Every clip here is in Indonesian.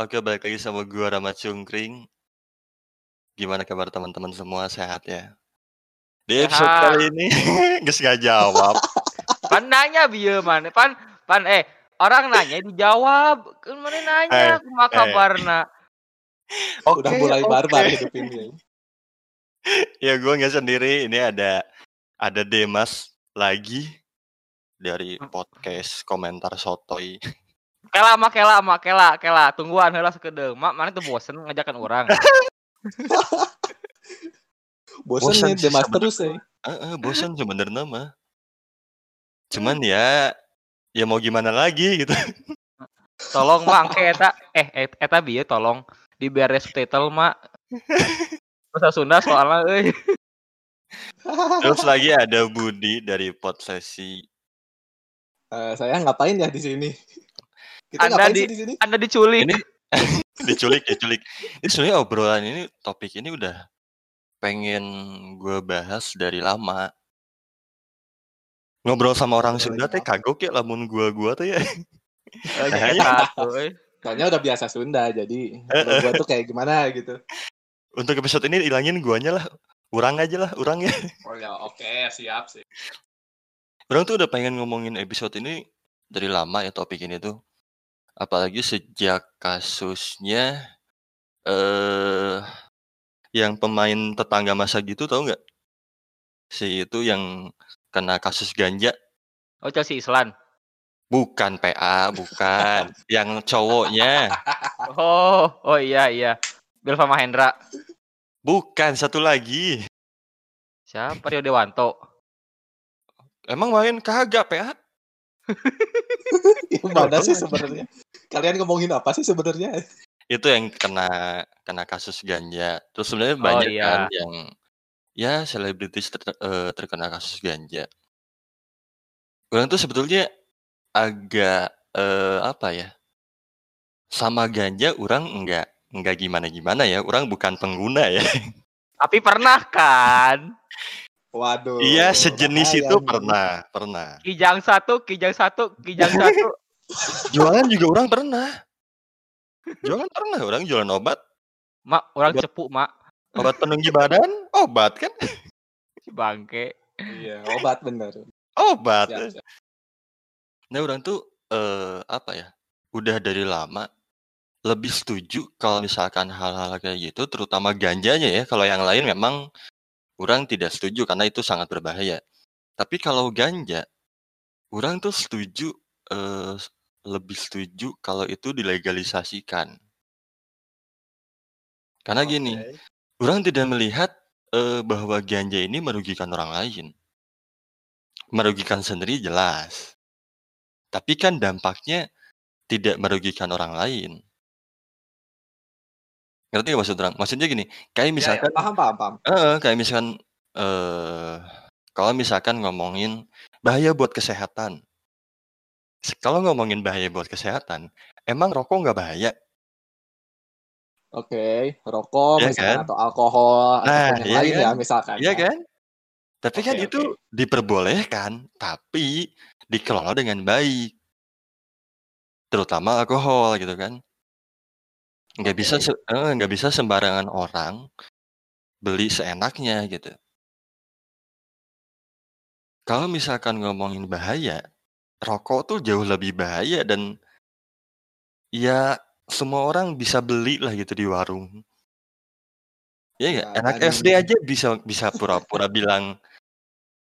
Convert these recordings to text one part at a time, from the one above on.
Oke, balik lagi sama gua Rama Cungkring. Gimana kabar teman-teman semua? Sehat ya? Di episode Sehat. kali ini geus nggak jawab. Pan nanya bieu man. Pan pan eh orang nanya dijawab. Kan mana Eh, nanya kumaha eh. kabarna. Oke, Udah mulai oke. barbar hidup ini. Ya gua nggak sendiri. Ini ada ada Demas lagi dari Hmm. podcast komentar sotoy. Kela mah kela mah kela kela tungguan heula sakedeung. Mak mana tuh bosen ngajakan orang. Bosan Bosan nih sih Demas terus ya. Heeh, bosan sebenarnya mah. Cuman ya ya mau gimana lagi gitu. Tolong angke eta eh et- eta bieu tolong diberes subtitle mak. Bahasa Sunda soalnya euy. Terus lagi ada Budi dari Podsesi. Eh, saya ngapain ya di sini? Kita Anda di- di sini? Anda diculik. Ini diculik diculik ini sebenarnya obrolan ini topik ini udah pengen gue bahas dari lama ngobrol sama orang Sunda teh kagok ya lamun gua gua tuh ya Eh, euy. Soalnya udah biasa Sunda, jadi Eh, gua tuh kayak gimana gitu. untuk episode ini ilangin guanya lah urang aja lah urang ya Oh ya, oke, siap sih. orang tuh udah pengen ngomongin episode ini dari lama ya topik ini tuh apalagi sejak kasusnya eh yang pemain tetangga masa gitu tau nggak si itu yang kena kasus ganja Oh Chelsea Islan. Bukan PA, bukan. yang cowoknya. Oh, oh iya iya. Belva Mahendra. Bukan, satu lagi. Siapa Rio Dewanto? Emang main kagak PA? Yang mana sih sebenarnya? Kalian ngomongin apa sih sebenarnya? Itu yang kena kena kasus ganja. Terus sebenarnya Oh, banyak iya. kan yang ya selebritis ter- eh, terkena kasus ganja. Orang tuh sebetulnya agak eh, apa ya? Sama ganja orang enggak enggak gimana-gimana ya. Orang bukan pengguna ya. Tapi pernah kan? Waduh. Iya, sejenis itu pernah, pernah. Kijang satu, kijang satu, kijang satu. Jualan juga orang pernah. Jualan pernah, orang jualan obat. mak, orang Obat. cepu mak. Obat penunggi badan, obat kan? Si bangke. Iya, obat bener. Obat. Siap, siap. Nah, orang tuh eh apa ya? Udah dari lama lebih setuju kalau misalkan hal-hal kayak gitu, terutama ganjanya ya. Kalau yang lain memang orang tidak setuju karena itu sangat berbahaya. Tapi kalau ganja, orang tuh setuju eh lebih setuju kalau itu dilegalisasikan. Karena gini, Oke. Orang tidak melihat eh, bahwa ganja ini merugikan orang lain. Merugikan sendiri jelas. Tapi kan dampaknya tidak merugikan orang lain. Ngerti gak maksud orang? Maksudnya gini, kayak Ya, ya, misalkan, paham, paham, paham. eh, kayak misalkan, eh, kalau misalkan ngomongin bahaya buat kesehatan. Kalau ngomongin bahaya buat kesehatan, emang rokok nggak bahaya? Oke, rokok Iya misalkan kan? atau alkohol Nah, ataupun yang iya lain kan? ya misalkan. Iya ya. kan? Tapi kan Oke, itu diperbolehkan, tapi dikelola dengan baik. Terutama alkohol gitu kan. Nggak bisa Oke. se- eh, nggak bisa sembarangan orang beli seenaknya gitu. Kalau misalkan ngomongin bahaya, rokok tuh jauh lebih bahaya dan ya semua orang bisa beli lah gitu di warung. Iya nggak? Ya, Anak dan- SD aja bisa bisa pura-pura bilang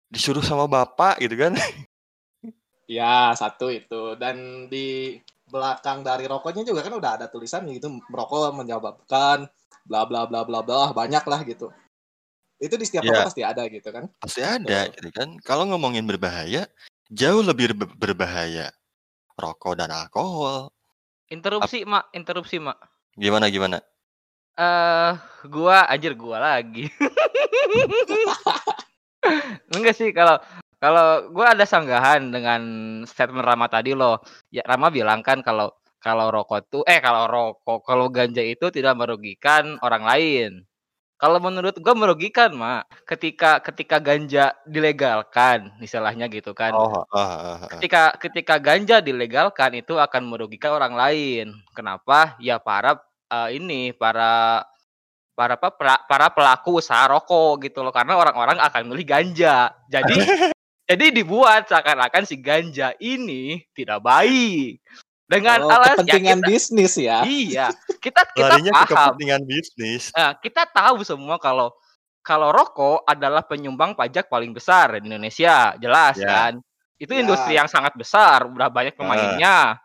disuruh sama bapak gitu kan. Ya, satu itu. Dan di belakang dari rokoknya juga kan udah ada tulisan gitu, merokok menyebabkan bla bla bla bla bla, banyak lah gitu. Itu di setiap Ya. rokok pasti ada gitu kan. Pasti ada gitu kan. Kalau ngomongin berbahaya, jauh lebih ber- berbahaya rokok dan alkohol. Interupsi mak, interupsi mak. Gimana gimana? Eh, gua anjir gua lagi. Enggak sih kalau kalau gua ada sanggahan dengan statement Rama tadi loh. Ya Rama bilang kan kalau kalau rokok tuh eh kalau rokok kalau ganja itu tidak merugikan orang lain. Kalau menurut gua merugikan, Mak. Ketika ketika ganja dilegalkan, istilahnya gitu kan. Oh, heeh heeh heeh. Ketika ketika ganja dilegalkan itu akan merugikan orang lain. Kenapa? Ya para eh, ini para para apa pra- para pelaku usaha rokok gitu loh karena orang-orang akan beli ganja. Jadi jadi dibuat seakan-akan si ganja ini tidak baik. Dengan Oh, alasan ya kepentingan kita, bisnis ya. iya, kita kita Larinya ke paham. kepentingan bisnis. Nah, kita tahu semua kalau kalau rokok adalah penyumbang pajak paling besar di Indonesia, jelas Ya. kan? Itu Ya. industri yang sangat besar, udah banyak pemainnya. Ya.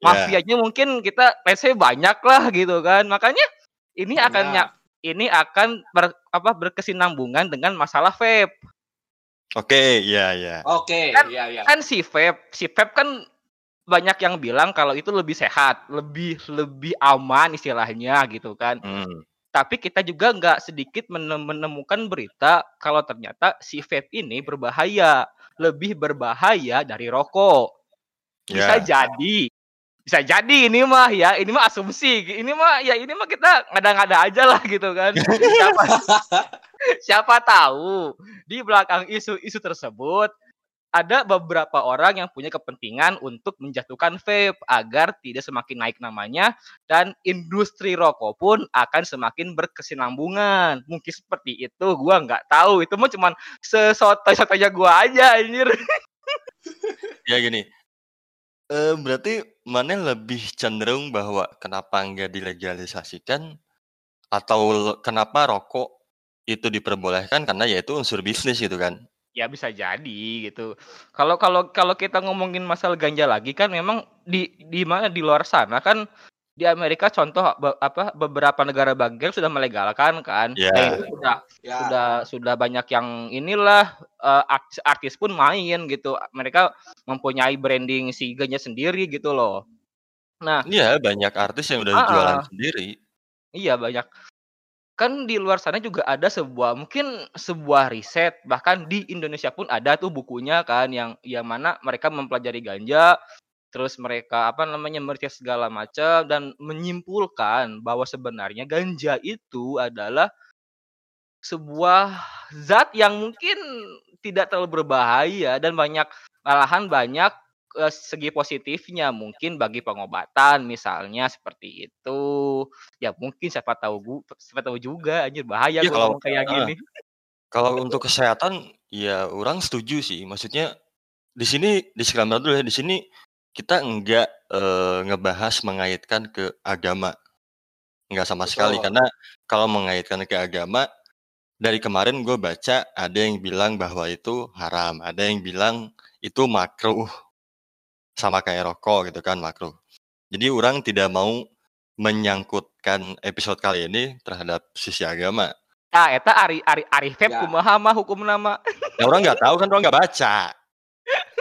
Mafianya mungkin kita let's say banyak lah gitu kan. Makanya ini akan Banyak. nya- ini akan ber, apa berkesinambungan dengan masalah vape. Oke, iya iya. Oke, Kan- iya iya. Kan si vape, si vape kan banyak yang bilang kalau itu lebih sehat, lebih lebih aman istilahnya gitu kan. Hmm. tapi kita juga nggak sedikit menem- menemukan berita kalau ternyata si vape ini berbahaya, lebih berbahaya dari rokok. Bisa Ya. jadi, bisa jadi ini mah ya, ini mah asumsi, ini mah ya ini mah kita ngada-ngada aja lah gitu kan. Siapa, siapa tahu di belakang isu-isu tersebut ada beberapa orang yang punya kepentingan untuk menjatuhkan vape agar tidak semakin naik namanya dan industri rokok pun akan semakin berkesinambungan. Mungkin seperti itu, gua nggak tahu. Itu mah cuman sesotoy-sotoynya gua aja anjir. Ya gini. Eh berarti mana lebih cenderung bahwa kenapa nggak dilegalisasikan atau kenapa rokok itu diperbolehkan karena yaitu unsur bisnis gitu kan? Ya bisa jadi gitu. Kalau kalau kalau kita ngomongin masalah ganja lagi kan memang di di mana di luar sana kan di Amerika contoh be- apa beberapa negara bagian sudah melegalkan kan. Ya. Dan itu sudah Ya. sudah sudah banyak yang inilah eh, artis, artis pun main gitu. Mereka mempunyai branding si ganja sendiri gitu loh. Nah, Iya banyak artis yang udah Ah, jualan sendiri. iya banyak. Kan di luar sana juga ada sebuah mungkin sebuah riset bahkan di Indonesia pun ada tuh bukunya kan yang yang mana mereka mempelajari ganja terus mereka apa namanya meriset segala macam dan menyimpulkan bahwa sebenarnya ganja itu adalah sebuah zat yang mungkin tidak terlalu berbahaya dan banyak malahan banyak segi positifnya mungkin bagi pengobatan misalnya seperti itu ya mungkin siapa tahu gu- siapa tahu juga anjir bahaya gua kalau- kayak ah. gini Kalau untuk kesehatan ya orang setuju sih. Maksudnya di sini disclaimer dulu ya di sini kita enggak eh, ngebahas mengaitkan ke agama. Enggak sama sekali Betul. karena kalau mengaitkan ke agama dari kemarin gue baca ada yang bilang bahwa itu haram, ada yang bilang itu makruh sama kayak rokok gitu kan makruh. Jadi orang tidak mau menyangkutkan episode kali ini terhadap sisi agama. ah eta ari ari ari vape Ya. kumaha mah hukum nama Ya orang nggak tahu kan orang nggak baca.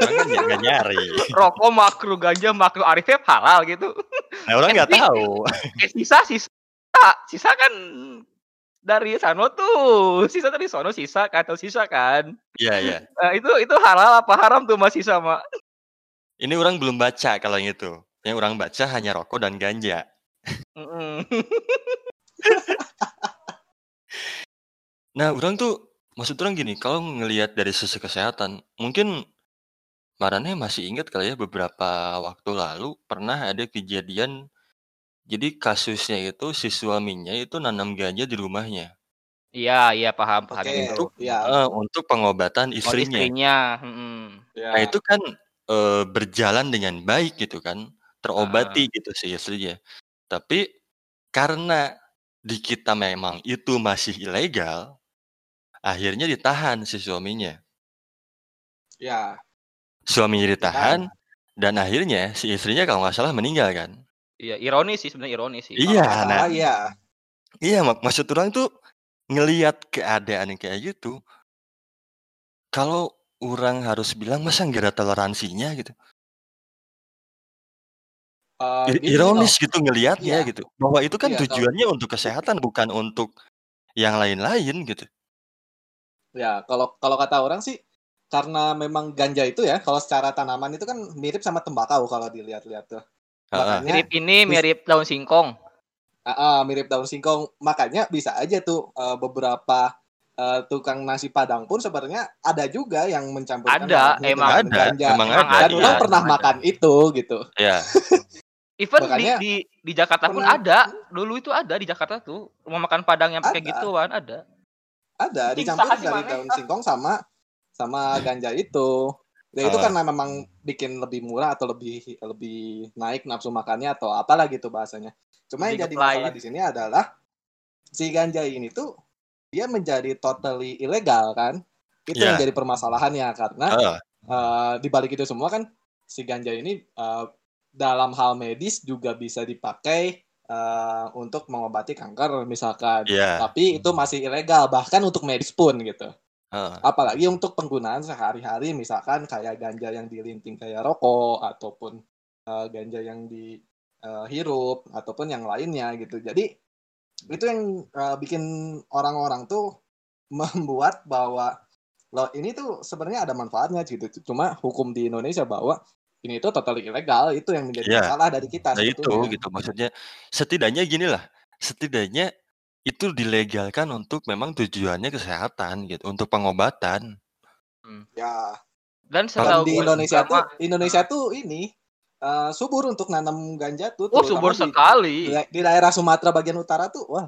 Orang kan nggak nyari. rokok makro ganja makro ari vape halal gitu Nah, orang nggak Tapi- tahu. eh, sisa sisa sisa kan dari sano tuh sisa dari sono sisa kan atau sisa kan Iya iya. Eh, itu itu halal apa haram tuh masih sama Ini orang belum baca kalau yang itu. Yang orang baca hanya rokok dan ganja. Mm-mm. Nah, orang tuh maksud orang gini, kalau ngelihat dari sisi kesehatan, mungkin Marane masih ingat kali ya beberapa waktu lalu pernah ada kejadian jadi kasusnya itu si suaminya itu nanam ganja di rumahnya iya iya paham paham Oke, itu eh, untuk pengobatan Oh, istrinya. istrinya mm-mm. Ya. Nah, itu kan eh, berjalan dengan baik gitu kan, terobati gitu si istrinya. Tapi karena di kita memang itu masih ilegal, akhirnya ditahan si suaminya. Ya. Suaminya ditahan dan akhirnya si istrinya kalau nggak salah meninggal kan. iya ironis sih sebenarnya ironis sih Iya, nggak nah, iya. iya mak maksud orang tuh ngelihat keadaan yang kayak gitu. Kalau orang harus bilang masa nggak ada toleransinya gitu. Eh, I- gini, ironis gitu ngelihatnya Iya. gitu. Bahwa itu kan Iya, kalau- tujuannya untuk kesehatan bukan untuk yang lain-lain gitu. Ya, kalau kalau kata orang sih karena memang ganja itu ya, kalau secara tanaman itu kan mirip sama tembakau kalau dilihat-lihat tuh. Heeh. Makanya mirip ini mirip daun singkong Ah, ah, mirip daun singkong. Makanya bisa aja tuh eh, beberapa eh, tukang nasi padang pun sebenarnya ada juga yang mencampurkan Ada, emang ada, ganja. emang ada. Dan orang iya. pernah ada. makan itu gitu. Ya, Even Makanya- di, di di Jakarta pun Pernah. ada. Dulu itu ada di Jakarta tuh rumah makan Padang yang pakai gituan ada. Ada dicampur dari daun singkong sama sama ganja itu. Ya itu Ah. karena memang bikin lebih murah atau lebih lebih naik nafsu makannya atau apalah gitu bahasanya. Cuma yang jadi masalah di sini adalah si ganja ini tuh dia menjadi totally ilegal kan. Itu yang Ya. jadi permasalahannya karena Ah, eh, di balik itu semua kan si ganja ini eh, dalam hal medis juga bisa dipakai eh, untuk mengobati kanker misalkan. Iya. Tapi itu masih ilegal bahkan untuk medis pun gitu. ah. Apalagi untuk penggunaan sehari-hari misalkan kayak ganja yang dilinting kayak rokok ataupun eh, ganja yang dihirup ataupun yang lainnya gitu. Jadi itu yang eh, bikin orang-orang tuh membuat bahwa loh ini tuh sebenarnya ada manfaatnya gitu. Cuma hukum di Indonesia bahwa ini itu totally ilegal itu yang menjadi Iya. masalah dari kita Nah itu gitu maksudnya setidaknya gini lah setidaknya itu dilegalkan untuk memang tujuannya kesehatan gitu untuk pengobatan. Ya, Dan setahu di Indonesia tuh Indonesia tuh ini eh, subur untuk nanam ganja tuh oh subur di, sekali. di, di daerah Sumatera bagian utara tuh wah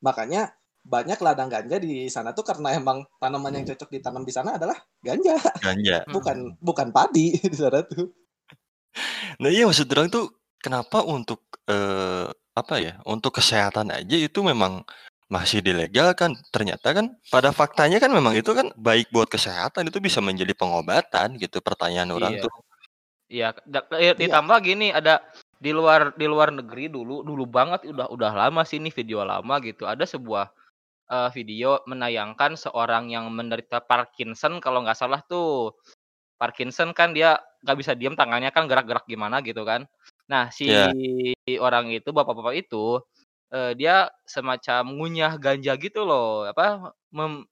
makanya banyak ladang ganja di sana tuh karena emang tanaman yang cocok ditanam di sana adalah ganja ganja Hmm. bukan bukan padi di sana tuh nah iya maksud orang tuh kenapa untuk eh, apa ya untuk kesehatan aja itu memang masih dilegalkan ternyata kan pada faktanya kan memang itu kan baik buat kesehatan itu bisa menjadi pengobatan gitu pertanyaan orang Iya. tuh Iya, da- eh, ditambah gini ada di luar di luar negeri dulu dulu banget udah udah lama sih ini video lama gitu. Ada sebuah eh, video menayangkan seorang yang menderita Parkinson kalau nggak salah tuh. Parkinson kan dia nggak bisa diem tangannya kan gerak-gerak gimana gitu kan. Nah, si Iya. orang itu bapak-bapak itu eh, dia semacam ngunyah ganja gitu loh. Apa mem-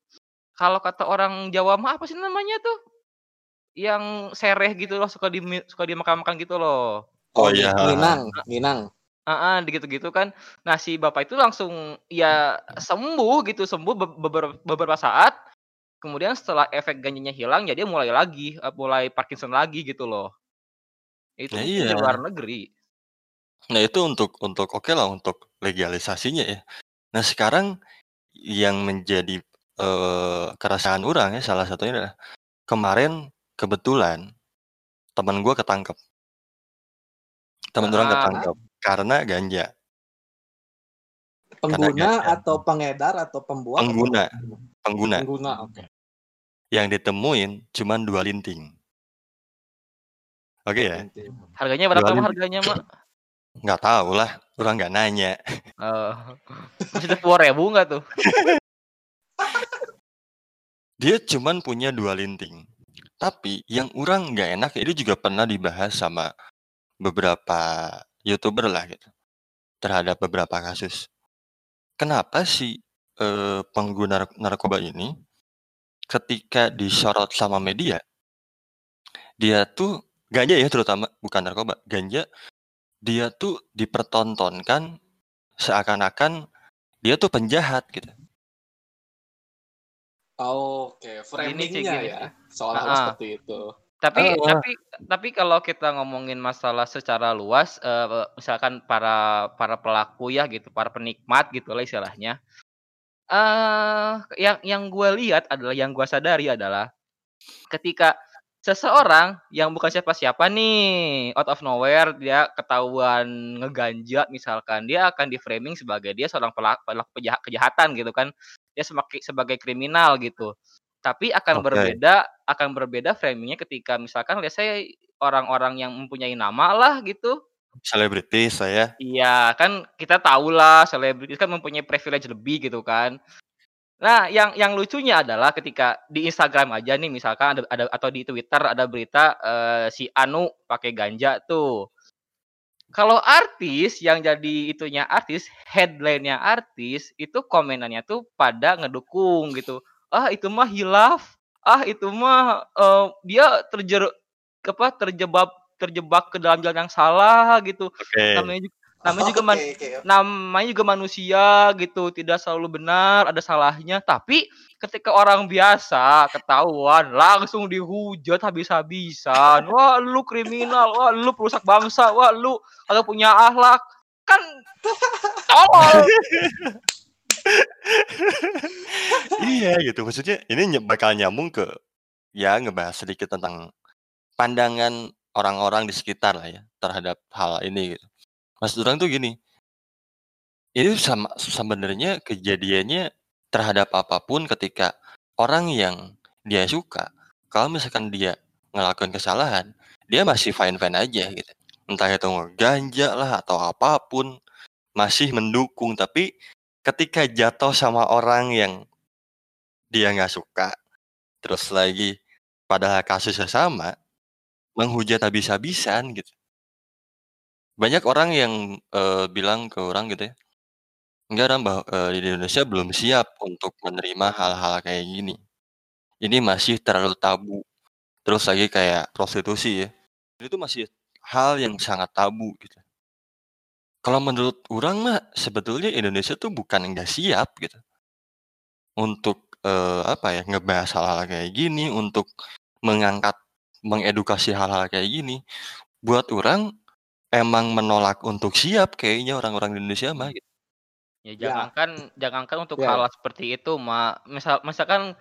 kalau kata orang Jawa mah apa sih namanya tuh? Yang sereh gitu loh, suka di suka dimakan-makan gitu loh. Oh, iya. minang minang Heeh, gitu-gitu kan. Nah, si bapak itu langsung ya sembuh gitu, sembuh be- beberapa beberapa saat. Kemudian setelah efek ganjanya hilang, ya dia mulai lagi, eh, mulai Parkinson lagi gitu loh. Itu Ya, mungkin di iya. luar negeri. Nah itu untuk untuk oke lah untuk legalisasinya ya. Nah sekarang yang menjadi eh, keresahan orang ya salah satunya adalah kemarin kebetulan teman gue ketangkep. Teman orang Ah. ketangkep karena ganja. pengguna ganja. atau pengedar atau pembuat Pengguna. atau- Pengguna pengguna oke yang ditemuin cuman dua linting. Oke ya, Harganya berapa Jualin. mah harganya, Mak? nggak tahu lah, orang nggak nanya. Eh, masih sepuluh ribu nggak tuh? Dia cuman punya dua linting. Tapi yang orang nggak enak ini juga pernah dibahas sama beberapa youtuber lah gitu terhadap beberapa kasus. Kenapa sih eh, pengguna nar- narkoba ini ketika disorot sama media dia tuh ganja ya terutama bukan narkoba ganja dia tuh dipertontonkan seakan-akan dia tuh penjahat gitu. Oke framingnya gini ya sih. seolah-olah Ah, ah. seperti itu Tapi Oh. tapi tapi kalau kita ngomongin masalah secara luas, eh, misalkan para para pelaku ya gitu, para penikmat gitu lah istilahnya. Eh, yang yang gue lihat adalah yang gue sadari adalah ketika seseorang yang bukan siapa-siapa nih out of nowhere dia ketahuan ngeganja misalkan dia akan di framing sebagai dia seorang pelaku, pelaku pejahat- kejahatan gitu kan dia sebagai sebagai kriminal gitu tapi akan Oke. berbeda akan berbeda framingnya ketika misalkan let's say orang-orang yang mempunyai nama lah gitu Selebritis saya. Iya, kan kita tahu lah selebritis kan mempunyai privilege lebih gitu kan. Nah, yang yang lucunya adalah ketika di Instagram aja nih misalkan ada, ada atau di Twitter ada berita eh, si Anu pakai ganja tuh. Kalau artis yang jadi itunya artis, headline-nya artis, itu komenannya tuh pada ngedukung gitu. Ah, itu mah hilaf. Ah, itu mah eh, dia terjer apa terjebak terjebak ke dalam jalan yang salah gitu Oke. namanya juga namanya juga man- Oke, oke. namanya juga manusia gitu tidak selalu benar ada salahnya. Tapi ketika orang biasa ketahuan langsung dihujat habis-habisan. Wah lu kriminal wah lu perusak bangsa wah lu kagak punya akhlak. Kan tolol. Iya gitu, maksudnya ini bakal nyambung ke ya ngebahas sedikit tentang pandangan orang-orang di sekitar lah ya terhadap hal ini gitu. Maksud orang tuh gini, ini sama sebenarnya kejadiannya terhadap apa pun ketika orang yang dia suka, kalau misalkan dia ngelakuin kesalahan, dia masih fine-fine aja gitu. Entah itu ngeganja lah atau apa pun, masih mendukung. Tapi ketika jatuh sama orang yang dia nggak suka, terus lagi padahal kasusnya sama, menghujat habis-habisan gitu. Banyak orang yang eh, bilang ke orang gitu ya, enggak Ram, bah, eh, di Indonesia belum siap untuk menerima hal-hal kayak gini. Ini masih terlalu tabu. Terus lagi kayak prostitusi ya. Itu masih hal yang sangat tabu gitu. Kalau menurut orang mah sebetulnya Indonesia tuh bukan nggak siap gitu. Untuk eh, apa ya ngebahas hal-hal kayak gini, untuk mengangkat, mengedukasi hal-hal kayak gini. Buat orang emang menolak untuk siap kayaknya orang-orang di Indonesia mah gitu. ya Ya. jangankan jangankan untuk Ya. hal seperti itu mak misal misalkan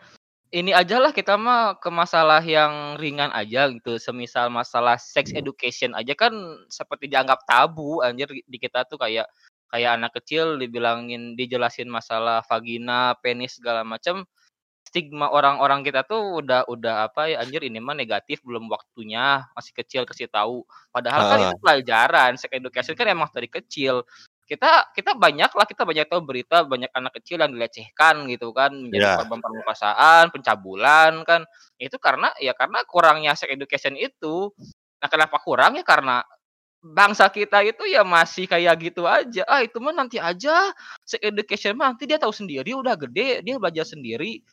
ini aja lah kita mah ke masalah yang ringan aja gitu semisal masalah sex education aja kan seperti dianggap tabu anjir di kita tuh kayak kayak anak kecil dibilangin dijelasin masalah vagina penis segala macam stigma orang-orang kita tuh udah udah apa ya anjir ini mah negatif belum waktunya masih kecil kasih tahu. Padahal kan Ah. itu pelajaran sex education kan emang dari kecil. Kita kita banyak lah kita banyak tahu berita banyak anak kecil yang dilecehkan gitu kan menjadi Ya. korban perkosaan pencabulan kan. Itu karena ya karena kurangnya sex education itu. Nah kenapa kurang? Ya karena bangsa kita itu ya masih kayak gitu aja. Ah itu mah nanti aja sex education mah nanti dia tahu sendiri udah gede dia belajar sendiri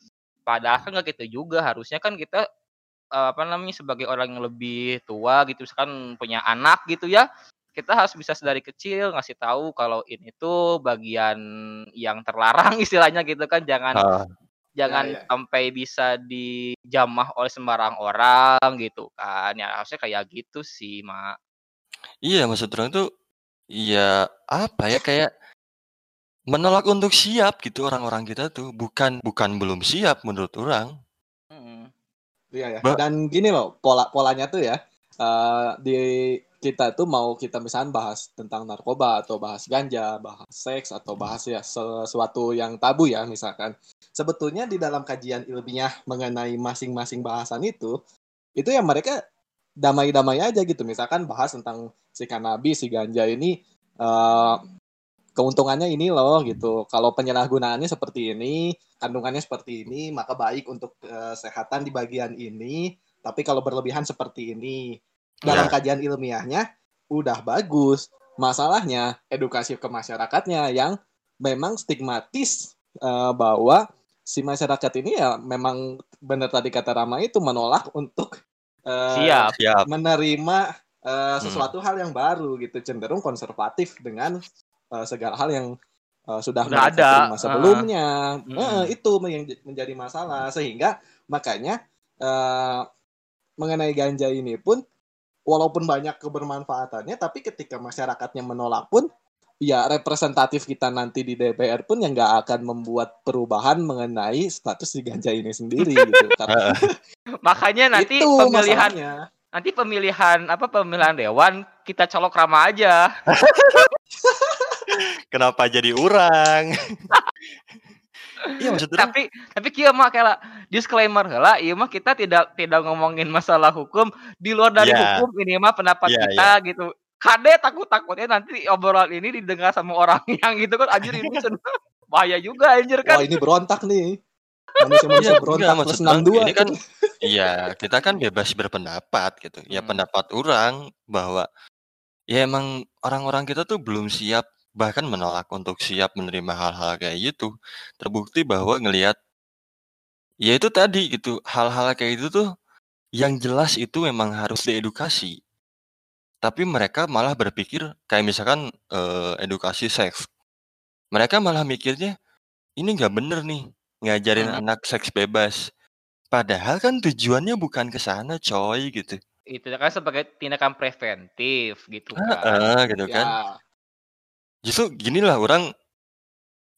padahal kan nggak gitu juga harusnya kan kita eh, apa namanya sebagai orang yang lebih tua gitu misalkan punya anak gitu ya kita harus bisa dari kecil ngasih tahu kalau ini tuh bagian yang terlarang istilahnya gitu kan. Jangan Ah, jangan Ya, ya. sampai bisa dijamah oleh sembarang orang gitu kan. Ya harusnya kayak gitu sih mak. Iya maksud orang tuh ya apa ya kayak menolak untuk siap gitu orang-orang kita tuh bukan bukan belum siap menurut orang. Mm. Iya ya. Ba- Dan gini loh, pola polanya tuh ya. eh, di kita tuh mau kita misalnya bahas tentang narkoba atau bahas ganja, bahas seks atau bahas ya sesuatu yang tabu ya misalkan. Sebetulnya di dalam kajian ilmiah mengenai masing-masing bahasan itu, itu ya mereka damai-damai aja gitu. Misalkan bahas tentang si cannabis, si ganja ini eh, keuntungannya ini loh gitu. Kalau penyalahgunaannya seperti ini, kandungannya seperti ini, maka baik untuk kesehatan di bagian ini. Tapi kalau berlebihan seperti ini, dalam Ya. kajian ilmiahnya udah bagus. Masalahnya edukasi ke masyarakatnya yang memang stigmatis eh, bahwa si masyarakat ini ya memang benar tadi kata Rama itu menolak untuk eh, siap Siap. menerima eh, Hmm. sesuatu hal yang baru gitu cenderung konservatif dengan eh, segala hal yang eh, sudah Udah mereka ada. terima sebelumnya Mm. Eh, itu yang menjadi masalah sehingga makanya eh, mengenai ganja ini pun walaupun banyak kebermanfaatannya tapi ketika masyarakatnya menolak pun ya representatif kita nanti di DPR pun yang nggak akan membuat perubahan mengenai status di ganja ini sendiri gitu Karena makanya nanti itu pemilihan masalahnya. Nanti pemilihan apa pemilihan dewan kita colok Rama aja Kenapa jadi orang? Iya maksud orang tapi tapi kia mah kayak disclaimer lah iya mah kita tidak tidak ngomongin masalah hukum di luar dari Ya. hukum ini mah pendapat Ya, kita gitu kade takut takutnya nanti obrolan ini didengar sama orang yang gitu kan anjir ini bahaya juga anjir Wah kan ini berontak nih. Manusia-manusia Iya, berontak plus maksud orang 62. ini kan iya kita kan bebas berpendapat gitu. Ya Hmm. pendapat orang bahwa ya emang orang-orang kita tuh belum siap bahkan menolak untuk siap menerima hal-hal kayak gitu. Terbukti bahwa ngelihat ya itu tadi gitu hal-hal kayak itu tuh yang jelas itu memang harus diedukasi. Tapi mereka malah berpikir kayak misalkan, eee, edukasi seks. Mereka malah mikirnya, "Ini nggak bener nih, ngajarin Mhm. anak seks bebas." Padahal kan tujuannya bukan ke sana coy, gitu. Itu kan sebagai tindakan preventif gitu kan. Heeh, gitu kan. Ya. Justru ginilah orang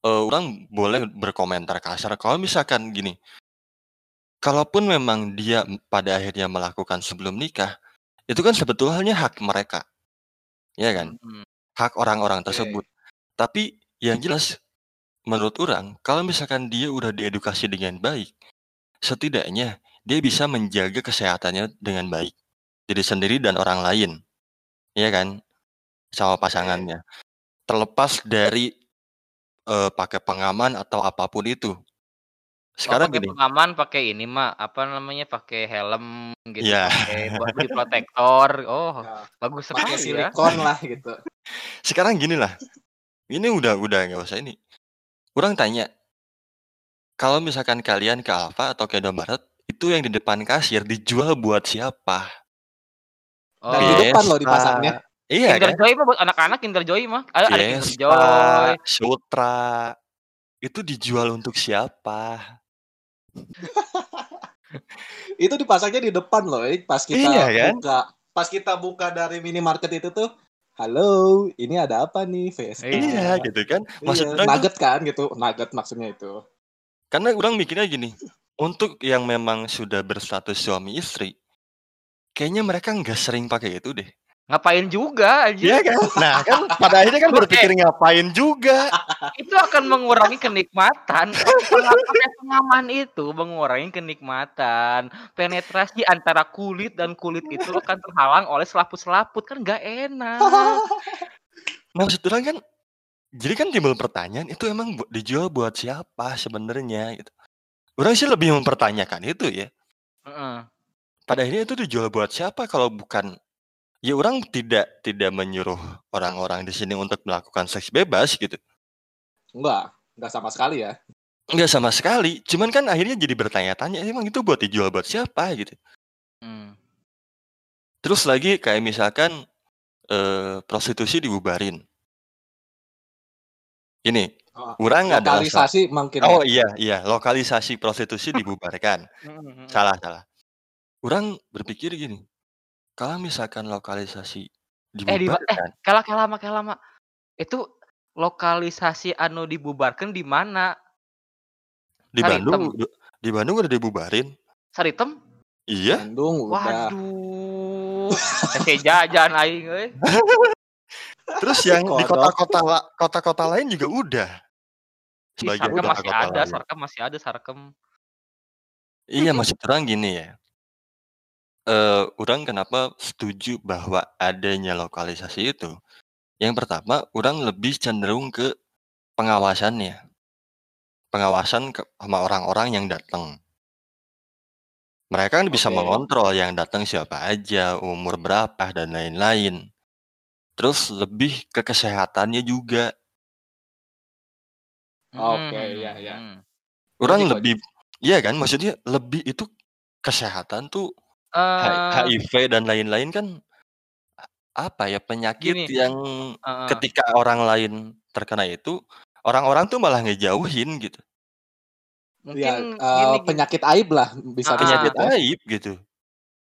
eee, orang boleh berkomentar kasar kalau misalkan gini kalaupun memang dia pada akhirnya melakukan sebelum nikah, itu kan sebetulnya hak mereka. Ya kan? Mhm. Hak orang-orang tersebut. Tapi yang jelas menurut orang, kalau misalkan dia udah diedukasi dengan baik, setidaknya dia bisa menjaga kesehatannya dengan baik. Diri sendiri dan orang lain. Iya kan? Sama pasangannya. Terlepas dari, eee, pakai pengaman atau apa pun itu. Oh, Sekarang pakai gini pengaman, pakai ini mah, apa namanya, pakai helm gitu, Iya. pakai body protector. Oh, Ya. bagus Pakai sekali ya. silikon lah gitu. Sekarang ginilah, ini udah udah nggak usah ini. Orang tanya kalau misalkan kalian ke Alfa atau ke Indomaret, itu yang di depan kasir dijual buat siapa? Dan di Oh. depan loh dipasangnya. Iya Kinder kan? Joy mah buat anak-anak Kinder Joy mah. Ada ada Kinder Joy. Sutra, itu dijual untuk siapa? Itu dipasangnya di depan loh, eh, pas kita Iya kan? buka pas kita buka dari minimarket itu tuh, "Halo, ini ada apa nih? Vespa." Iya, gitu kan. Maksud Iya, nugget kan gitu, nugget maksudnya itu. Karena orang mikirnya gini, untuk yang memang sudah berstatus suami istri, kayaknya mereka nggak sering pakai itu deh. Ngapain juga Iya anjing. kan? Nah kan pada akhirnya kan berpikir ngapain juga. Itu akan mengurangi kenikmatan. Penga pakai pengaman itu mengurangi kenikmatan. Penetrasi antara kulit dan kulit itu akan terhalang oleh selaput-selaput, kan nggak enak. Maksud orang kan jadi kan timbul pertanyaan, itu emang bu dijual buat siapa sebenarnya gitu. Orang sih lebih mempertanyakan itu ya. Heeh. Pada akhirnya itu dijual buat siapa kalau bukan ya orang tidak tidak menyuruh orang-orang di sini untuk melakukan seks bebas gitu. Enggak, enggak sama sekali ya. Enggak sama sekali, cuman kan akhirnya jadi bertanya-tanya, emang itu buat dijual buat siapa gitu. Mmm. Terus lagi kayak misalkan, eee, prostitusi dibubarin. Ini, Oh, urang adalah sa lokalisasi mungkin oh ya. iya iya, lokalisasi prostitusi dibubarkan. Salah salah. Urang berpikir gini, kalau misalkan lokalisasi Eh, di eh, dibubarkan kela kela lama kela lama. Itu lokalisasi anu dibubarkan di mana? Di Bandung Saritem? di Bandung udah dibubarin. Saritem? Iya. Bandung udah. Waduh, hese jajan aing euy. Terus yang di kota-kota kota-kota lain juga udah. Sebagian Sarkem masih kota-kota ada, lain. Sarkem masih ada, Sarkem. Iya, maksud orang gini ya. Eee, urang kenapa setuju bahwa adanya lokalisasi itu, yang pertama urang lebih cenderung ke pengawasannya. Pengawasan ke sama orang-orang yang datang. Mereka kan bisa Oke. mengontrol yang datang siapa aja, umur berapa, dan lain-lain. Terus lebih ke kesehatannya juga. Oke, Mhm iya iya. mhm. Urang Logik, lebih iya kan, maksudnya lebih itu kesehatan tuh H Eee HIV dan lain-lain kan, apa ya, penyakit Gini yang heeh. ketika orang lain terkena itu, orang-orang tuh malah ngejauhin gitu. Mungkin Ya, eee, gini gini penyakit aib lah bisa Penyakit disebut ya. aib gitu.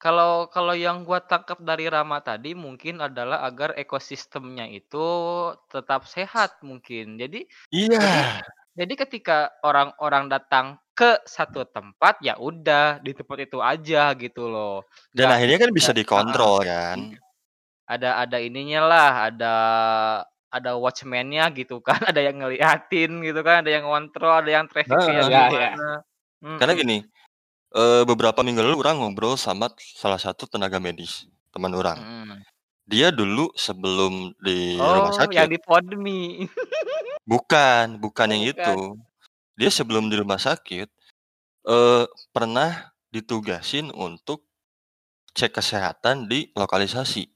Kalau kalau yang gua tangkap dari Rama tadi mungkin adalah agar ekosistemnya itu tetap sehat mungkin. Jadi jadi Iya. jadi ketika orang-orang datang ke satu tempat, ya udah di tempat itu aja gitu loh. Dan Nggak akhirnya kan bisa dikontrol kan. Ada ada ininya lah, ada ada watchman-nya gitu kan, ada yang ngeliatin gitu kan, ada yang ngontrol, ada yang traffic-nya Heeh. Iya iya. gimana. Karena gini, eee, beberapa minggu lalu urang ngobrol sama salah satu tenaga medis, teman urang. Mhm. Dia dulu sebelum di rumah Oh, yang sakit di Podme. bukan, bukan Oh, yang itu. Dia sebelum di rumah sakit, eee, pernah ditugasin untuk cek kesehatan di lokalisasi.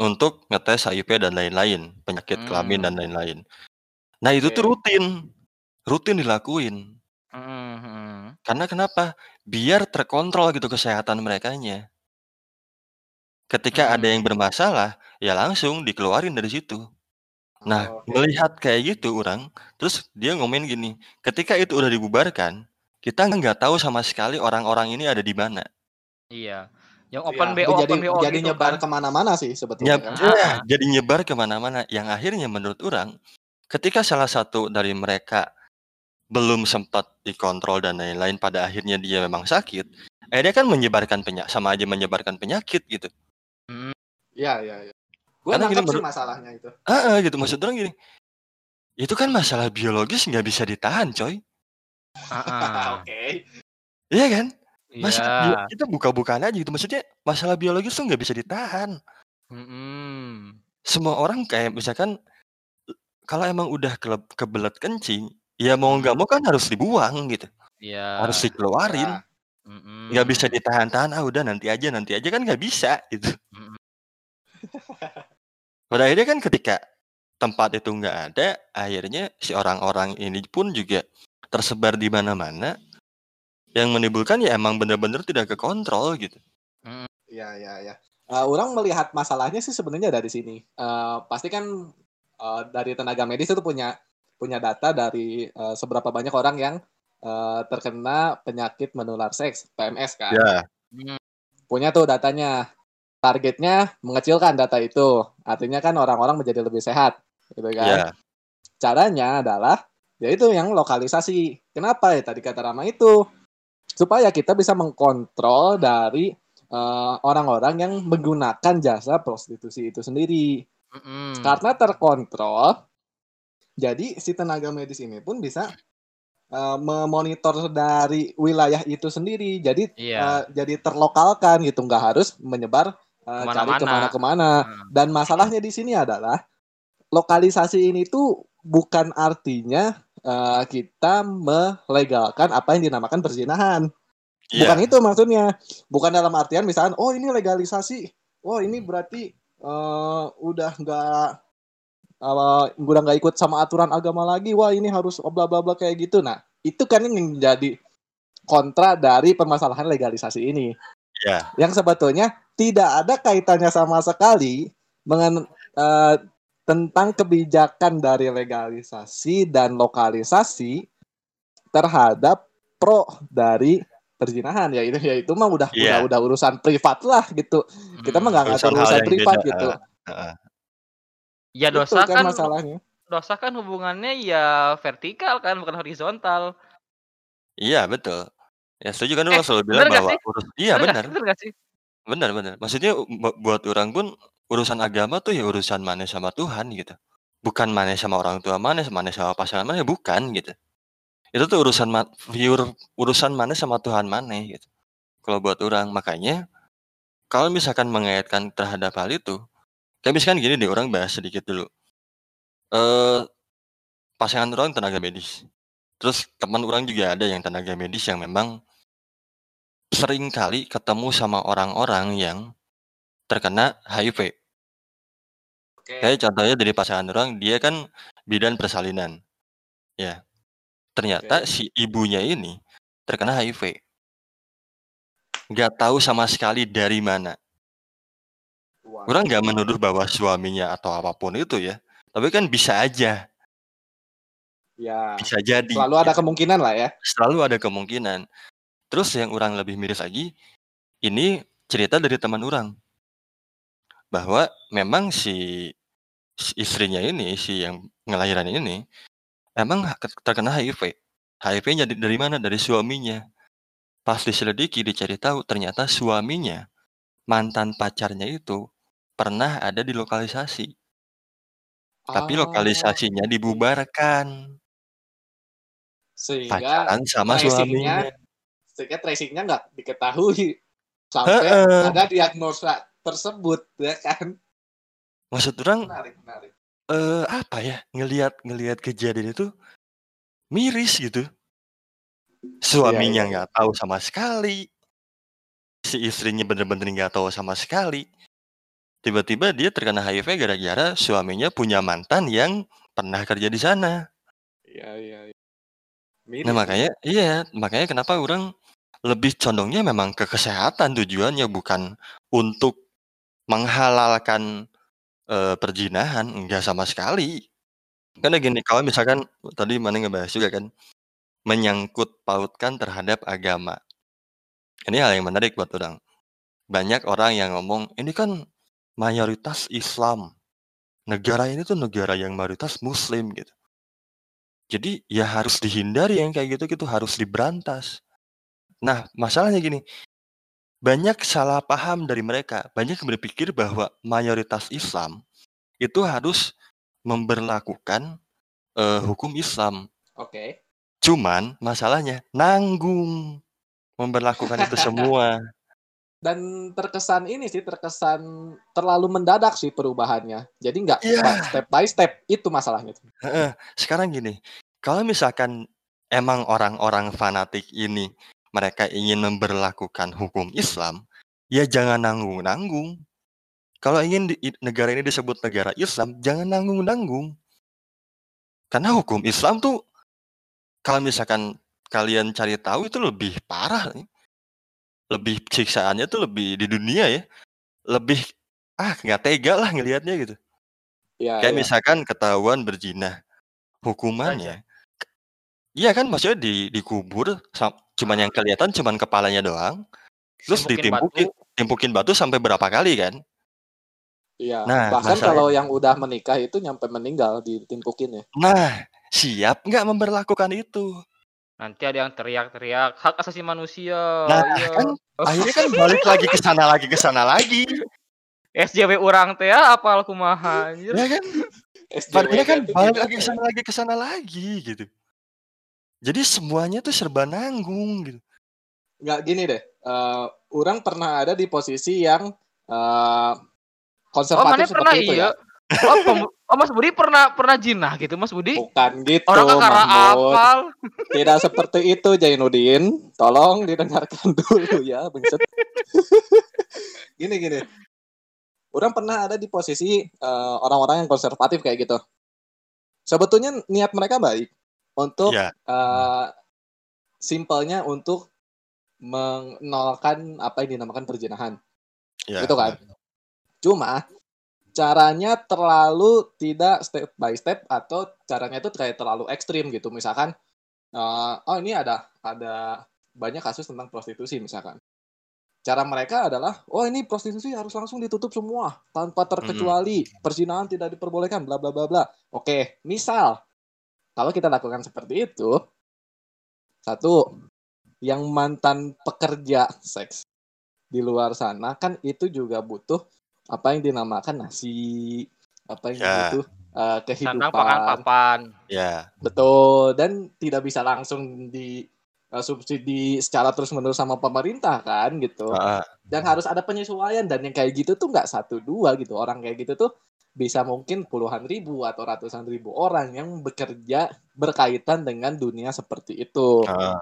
Untuk ngetes HIV dan lain-lain, penyakit kelamin dan Mmm. lain-lain. Nah itu tuh rutin, rutin dilakuin. Mhm mhm. Karena kenapa? Biar terkontrol gitu kesehatan merekanya. Ketika ada yang Mhm. bermasalah, ya langsung dikeluarin dari situ. Nah, Oke. melihat kayak gitu orang, terus dia ngomen gini, ketika itu udah dibubarkan, kita nggak tahu sama sekali orang-orang ini ada di mana. Iya. Yang Iya, open BO, jadi open BO jadi gitu nyebar kan. ke mana-mana sih sebetulnya Nyeb kan. iya, Heeh. jadi nyebar ke mana-mana, yang akhirnya menurut orang, ketika salah satu dari mereka belum sempat dikontrol dan lain-lain, pada akhirnya dia memang sakit, akhirnya kan menyebarkan penya sama aja menyebarkan penyakit gitu. Mhm. Iya, iya, iya. Gue gini nangkep sih masalahnya itu. heeh, gitu, maksud orang gini, itu kan masalah biologis nggak bisa ditahan coy. Heeh. Oke. Iya kan? Masa bio Iya. kita buka-bukaan aja gitu, maksudnya masalah biologis tuh nggak bisa ditahan. Mhm. Semua orang kayak misalkan, kalau emang udah keleb kebelet kencing, ya mau nggak Mhm. mau kan harus dibuang gitu, harus Iya. dikeluarin. Ya. Nggak bisa Mhm. ditahan-tahan, "Ah, udah nanti aja nanti aja," kan nggak bisa gitu. Mhm. Pada akhirnya kan ketika tempat itu nggak ada, akhirnya si orang-orang ini pun juga tersebar di mana-mana, yang menimbulkan ya emang bener-bener tidak kekontrol gitu. Iya, iya, iya. Eee, urang melihat masalahnya sih sebenarnya dari sini, eee, pasti kan, eee, dari tenaga medis itu punya punya data dari, eee, seberapa banyak orang yang, eee, terkena penyakit menular seks, PMS kan. Ya. Mhm. Punya tuh datanya. Targetnya mengecilkan data itu, artinya kan orang-orang menjadi lebih sehat, gitu kan. Iya. Caranya adalah, ya itu yang lokalisasi. Kenapa? Ya tadi kata Rama itu, supaya kita bisa mengkontrol dari, eee, orang-orang yang menggunakan jasa prostitusi itu sendiri. Mhm. Karena terkontrol, jadi si tenaga medis ini pun bisa, eee, memonitor dari wilayah itu sendiri. Jadi, eee, Iya. jadi terlokalkan gitu, nggak harus menyebar, eee, cari Ke mana-mana. ke mana-kemana. Heeh. Dan masalahnya di sini adalah, lokalisasi ini tuh bukan artinya, eee, kita melegalkan apa yang dinamakan perzinahan. Bukan Iya. itu maksudnya. Bukan dalam artian misalkan, "Oh ini legalisasi, oh ini berarti, eee, udah nggak, eee, udah nggak ikut sama aturan agama lagi, wah ini harus bla bla bla," kayak gitu. Nah, itu kan yang menjadi kontra dari permasalahan legalisasi ini. Iya. Yang sebetulnya tidak ada kaitannya sama sekali mengen eee, tentang kebijakan dari legalisasi dan lokalisasi terhadap pro dari perzinahan, ya itu ya itu mah udah udah Iya. udah urusan privat lah gitu. Kita mah nggak ngatur Urusan privat beda, gitu. Ya Itu dosa kan kan masalahnya. dosa kan hubungannya ya vertikal kan, bukan horizontal. Iya betul. Ya setuju kan Eh, selalu bilang bahwa urus iya Bener nggak bener. sih? Bener bener. Maksudnya bu buat orang pun urusan agama tuh ya urusan maneh sama Tuhan gitu. Bukan maneh sama orang tua maneh, maneh sama pasangan maneh, bukan gitu. Itu tuh urusan pure urusan maneh sama Tuhan maneh gitu. Kalau buat orang, makanya kalau misalkan mengaitkan terhadap hal itu, kayak misalkan gini deh, orang bahas sedikit dulu. Eee, pasangan orang tenaga medis. Terus teman orang juga ada yang tenaga medis yang memang sering kali ketemu sama orang-orang yang terkena HIV. Oke. Kayak contohnya dari pasangan orang, dia kan bidan persalinan. Ya. Ternyata Oke. si ibunya ini terkena HIV. Nggak tahu sama sekali dari mana. Orang nggak menuduh bahwa suaminya atau apa pun itu ya, tapi kan bisa aja. Ya, Bisa jadi selalu ada kemungkinan lah ya. Selalu ada kemungkinan. Terus yang orang lebih miris lagi, ini cerita dari teman orang. Bahwa memang si istrinya ini, si yang ngelahiran ini, emang terkena HIV. HIV-nya dari mana? Dari suaminya. Pas diselidiki, dicari tahu, ternyata suaminya, mantan pacarnya itu pernah ada di lokalisasi. Tapi Oh, lokalisasinya dibubarkan. Sehingga Pacaran sama tracing-nya suaminya. sehingga tracing-nya nggak diketahui sampai Heeh. ada diagnosa tersebut ya kan. Maksud orang, Menarik menarik. eee, apa ya, ngelihat ngelihat kejadian itu miris gitu. Iya Suaminya iya iya. nggak tahu sama sekali. Si istrinya bener-bener nggak tahu sama sekali. Tiba-tiba dia terkena HIV gara-gara suaminya punya mantan yang pernah kerja di sana. Iya iya iya. Nah makanya iya, makanya kenapa orang lebih condongnya memang ke kesehatan tujuannya, bukan untuk menghalalkan, eee, perzinahan, enggak sama sekali. Karena gini, kalau misalkan tadi Mana ngebahas juga kan, menyangkut pautkan terhadap agama. Ini hal yang menarik buat orang. Banyak orang yang ngomong, "Ini kan mayoritas Islam. Negara ini tuh negara yang mayoritas muslim," gitu. Jadi, ya harus dihindari yang kayak gitu-gitu, harus diberantas. Nah, masalahnya gini, banyak salah paham dari mereka, banyak yang berpikir bahwa mayoritas Islam itu harus memberlakukan, eee, hukum Islam. Oke. Cuman masalahnya nanggung memberlakukan itu semua. Dan terkesan ini sih, terkesan terlalu mendadak sih perubahannya. Jadi nggak nggak step by step, itu masalahnya sekarang gini, kalau misalkan emang orang-orang fanatik ini, mereka ingin memberlakukan hukum Islam, ya jangan nanggung-nanggung. Kalau ingin di negara ini disebut negara Islam, jangan nanggung-nanggung. Karena hukum Islam tuh, kalau misalkan kalian cari tahu itu lebih parah nih. Lebih siksaannya tuh lebih di dunia ya, lebih, ah nggak tega lah ngelihatnya gitu. Iya Kayak iya. misalkan ketahuan berzina, hukumannya iya kan maksudnya di dikubur cuman yang kelihatan cuman kepalanya doang, terus Timpukin ditimpukin batu. timpukin batu sampai berapa kali kan. Iya, Nah, bahkan masalahnya kalau yang udah menikah itu nyampe meninggal ditimpukin ya. Nah, siap nggak memberlakukan itu? Nanti ada yang teriak-teriak, "Hak asasi manusia." Nah, iya. kan akhirnya kan balik lagi ke sana lagi ke sana lagi. SJW urang teh ya apal kumaha anjir. Ya kan? SJW Padahal kan balik lagi ke ya? sana lagi ke sana lagi gitu. Jadi semuanya tuh serba nanggung gitu. Nggak gini deh, eee, orang pernah ada di posisi yang, Oh, konservatif pernah seperti itu iya? ya. Oh, pem oh, Mas Budi pernah pernah jinah gitu, Mas Budi? Bukan gitu, Orang kakara apal. Tidak seperti itu, Jainuddin. Tolong didengarkan dulu ya, bengset. Gini gini. Orang pernah ada di posisi, eee, orang-orang yang konservatif kayak gitu. Sebetulnya niat mereka baik untuk, Iya. eee, simpelnya untuk menolakkan apa yang dinamakan perzinahan, Iya, gitu kan. Cuma caranya terlalu tidak step by step atau caranya itu kayak terlalu ekstrim gitu. Misalkan, eee, oh ini ada ada banyak kasus tentang prostitusi misalkan. Cara mereka adalah, "Oh ini prostitusi harus langsung ditutup semua tanpa terkecuali, perzinahan tidak diperbolehkan, bla bla bla bla." Oke, misal kalau kita lakukan seperti itu, satu, yang mantan pekerja seks di luar sana kan itu juga butuh apa yang dinamakan nasi, apa yang Ya. eee, Sandang pangan kehidupan. papan. Ya. Betul, dan tidak bisa langsung di eee, subsidi secara terus-menerus sama pemerintah kan gitu. Heeh. Dan harus ada penyesuaian dan yang kayak gitu tuh nggak 1, 2 gitu. Orang kayak gitu tuh bisa mungkin puluhan ribu atau ratusan ribu orang yang bekerja berkaitan dengan dunia seperti itu. Heeh.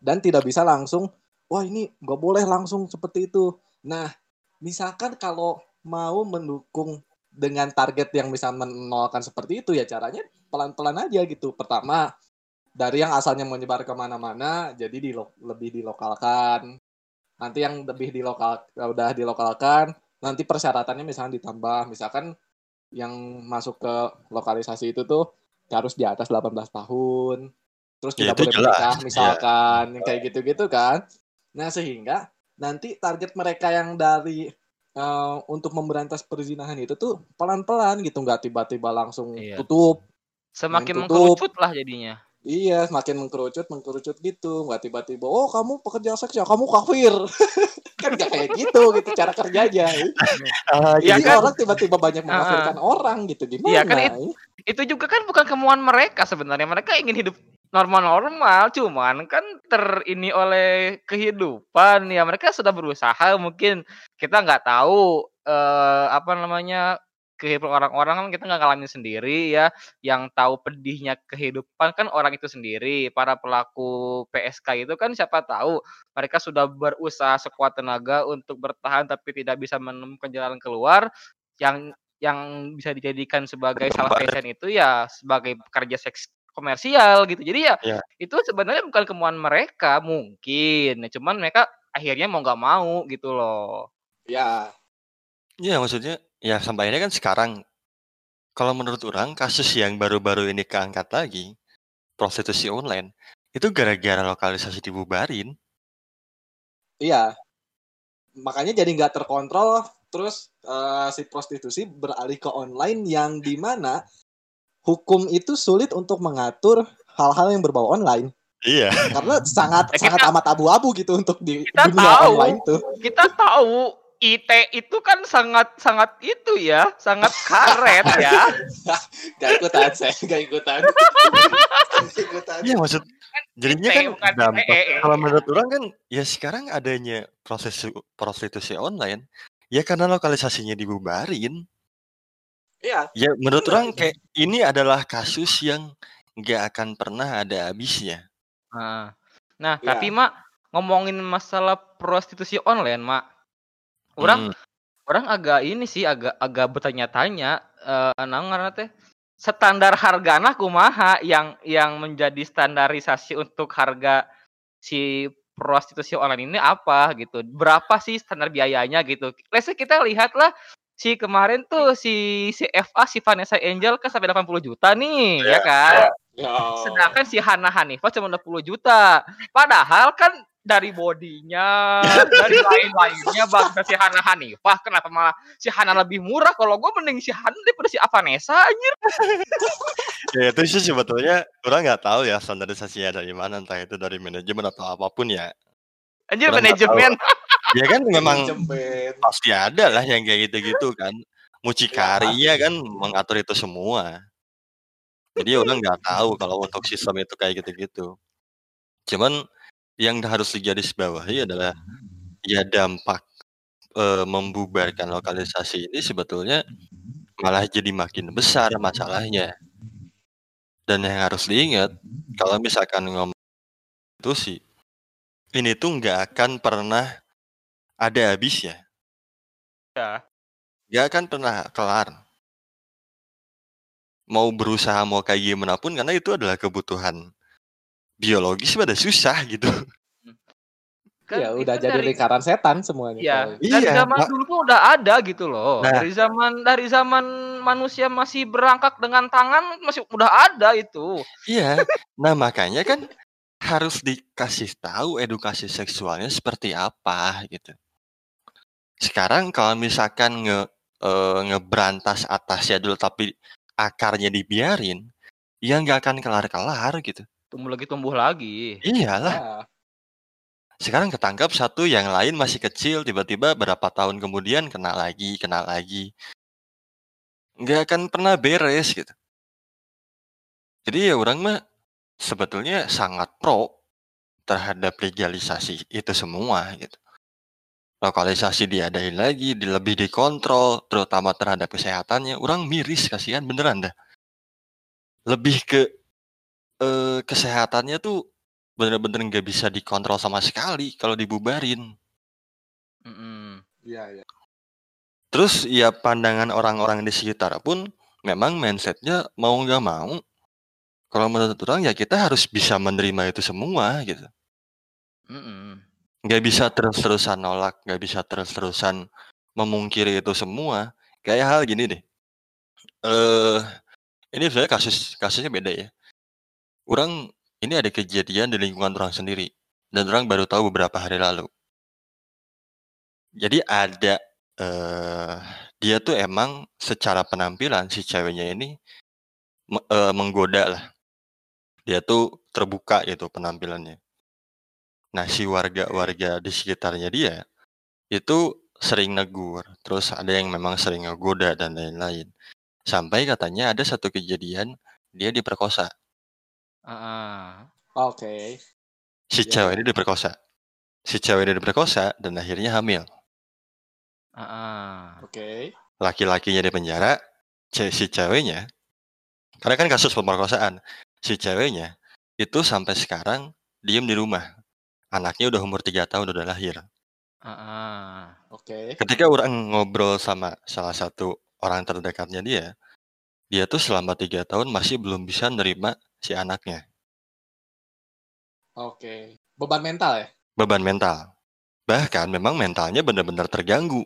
Dan tidak bisa langsung, "Wah ini nggak boleh langsung seperti itu." Nah, misalkan kalau mau mendukung dengan target yang bisa menolakkan seperti itu, ya caranya pelan-pelan aja gitu. Pertama, dari yang asalnya menyebar ke mana-mana, jadi dilo lebih dilokalkan. Nanti yang lebih dilokal udah dilokalkan, nanti persyaratannya misalnya ditambah. Misalkan yang masuk ke lokalisasi itu tuh harus di atas 18 tahun, terus Ya, tidak itu boleh menikah iya. misalkan, yang kayak gitu-gitu kan. Nah, sehingga nanti target mereka yang dari eee, untuk memberantas perzinahan itu tuh pelan-pelan gitu, nggak tiba-tiba langsung Iya. tutup. Semakin tutup. mengkerucut lah jadinya. Iya, semakin mengkerucut mengkerucut gitu, nggak tiba-tiba, "Oh kamu pekerja seks ya, kamu kafir." Kan nggak kayak gitu gitu cara kerjanya. Ah, Iya Jadi kan? orang tiba-tiba banyak Heeh. mengkafirkan orang gitu, gimana? Iya kan it itu juga kan bukan kemauan mereka sebenarnya. Mereka ingin hidup normal-normal, cuman kan terini oleh kehidupan. Ya mereka sudah berusaha mungkin kita nggak tahu, eee, apa namanya, kehidupan orang-orang kan kita nggak ngalamin sendiri ya. Yang tahu pedihnya kehidupan kan orang itu sendiri. Para pelaku PSK itu kan siapa tahu mereka sudah berusaha sekuat tenaga untuk bertahan tapi tidak bisa menemukan jalan keluar. Yang yang bisa dijadikan sebagai salah passion itu ya sebagai pekerja seks komersial gitu. Jadi ya Iya. itu sebenarnya bukan kemauan mereka mungkin, ya cuman mereka akhirnya mau nggak mau gitu loh. Ya. Iya maksudnya ya sampai ini kan sekarang kalau menurut orang kasus yang baru-baru ini keangkat lagi prostitusi online itu gara-gara lokalisasi dibubarin. Iya. Makanya jadi nggak terkontrol terus eh, si prostitusi beralih ke online yang di mana hukum itu sulit untuk mengatur hal-hal yang berbau online Iya. karena sangat Ya, kita- sangat amat abu-abu gitu untuk di Kita dunia tahu. online tuh. Kita tahu IT itu kan sangat sangat itu ya, sangat karet ya. Gak ikutan saya, gak ikutan. Iya maksud jadinya IT, kan dampak ITE. kalau menurut orang kan ya sekarang adanya proses prostitusi online ya karena lokalisasinya dibubarin. Iya, Ya menurut Benar, orang kayak ini adalah kasus yang nggak akan pernah ada habisnya. Nah, nah Iya. tapi mak ngomongin masalah prostitusi online, mak, orang Hmm, orang agak ini sih agak agak bertanya-tanya eh nah, ngaranna teh standar hargana kumaha yang yang menjadi standarisasi untuk harga si prostitusi online ini apa gitu. Berapa sih standar biayanya gitu. Say kita lihatlah si kemarin tuh si si FA si Vanessa Angel kan sampai 80 juta nih ya kan? Ya. sedangkan si Hana Hanifah cuma 20 juta. Padahal kan dari bodinya dari lain-lainnya bagus si Hana Hanifah kenapa malah si Hana lebih murah? Kalau gue mending si Hana daripada si Avanesa anjir. Ya itu sih sebetulnya orang nggak tahu ya standarisasinya dari mana entah itu dari manajemen atau apa pun ya. anjir manajemen Ya kan memang pasti ada lah yang kayak gitu-gitu kan. Mucikarinya kan mengatur itu semua. Jadi orang nggak tahu kalau untuk sistem itu kayak gitu-gitu. Cuman yang harus digarisbawahi adalah ya dampak eh, membubarkan lokalisasi ini sebetulnya malah jadi makin besar masalahnya. Dan yang harus diingat kalau misalkan ngomong itu sih ini tuh nggak akan pernah ada habisnya. Ya. Nggak akan pernah kelar. Mau berusaha mau kayak gimana pun karena itu adalah kebutuhan biologis pada susah gitu. Kan ya itu udah jadi dari- lingkaran setan semuanya. Iya, kalau- dari Iya, zaman dulu tuh udah ada gitu loh. Nah. Dari zaman dari zaman manusia masih berangkat dengan tangan masih udah ada itu. Iya. Nah, makanya kan harus dikasih tahu edukasi seksualnya seperti apa gitu. Sekarang kalau misalkan nge eh, ngeberantas atasnya dulu tapi akarnya dibiarin, ya nggak akan kelar-kelar gitu. Tumbuh lagi tumbuh lagi. Iyalah. Ya. Sekarang ketangkap satu, yang lain masih kecil, tiba-tiba berapa tahun kemudian kena lagi, kena lagi. Nggak akan pernah beres gitu. Jadi ya orang mah sebetulnya sangat pro terhadap legalisasi itu semua gitu. Lokalisasi diadain lagi, di- lebih dikontrol, terutama terhadap kesehatannya. Orang miris kasihan beneran dah. Lebih ke eh, kesehatannya tuh bener-bener nggak bisa dikontrol sama sekali kalau dibubarin. Iya, iya. Terus ya pandangan orang-orang di sekitar pun memang mindsetnya mau nggak mau. Kalau menurut orang ya kita harus bisa menerima itu semua gitu. Mm-mm. Nggak bisa terus-terusan nolak, nggak bisa terus-terusan memungkiri itu semua. Kayak hal gini deh. Eh, ini sebenarnya kasus kasusnya beda ya. Orang ini ada kejadian di lingkungan orang sendiri dan orang baru tahu beberapa hari lalu. Jadi ada eh dia tuh emang secara penampilan si ceweknya ini eh, menggoda lah. Dia tuh terbuka gitu penampilannya. Nah, si warga-warga di sekitarnya dia itu sering negur, terus ada yang memang sering ngegoda dan lain-lain. Sampai katanya ada satu kejadian dia diperkosa. Ah, Oke. Si Iya, cewek iya. ini diperkosa. Si cewek ini diperkosa dan akhirnya hamil. ah, ah. Oke. Laki-lakinya di penjara, si ceweknya, karena kan kasus pemerkosaan, si ceweknya itu sampai sekarang diem di rumah. Anaknya udah umur 3 tahun udah lahir. ah, ah. Oke. Ketika orang ngobrol sama salah satu orang terdekatnya dia, dia tuh selama tiga tahun masih belum bisa nerima si anaknya. Oke. Beban mental ya? Beban mental. Bahkan memang mentalnya benar-benar terganggu.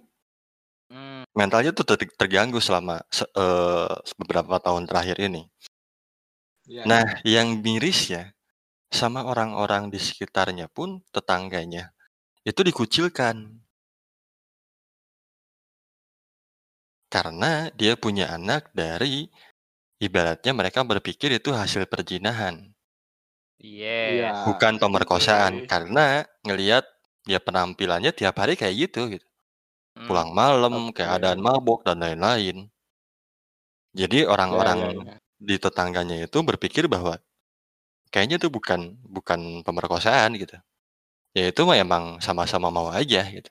Hmm. mentalnya tuh ter terganggu selama se eee, beberapa tahun terakhir ini. Iya. Nah, yang mirisnya sama orang-orang di sekitarnya pun, tetangganya, itu dikucilkan. Karena dia punya anak dari ibaratnya mereka berpikir itu hasil perzinahan. Yes. Iya, Bukan pemerkosaan, oke. karena ngelihat ya penampilannya tiap hari kayak gitu gitu. Mmm. Pulang malam, Oke. keadaan mabok dan lain-lain. Jadi Ya ya orang-orang ya. di tetangganya itu berpikir bahwa kayaknya itu bukan bukan pemerkosaan gitu. Ya itu mah emang sama-sama mau aja gitu.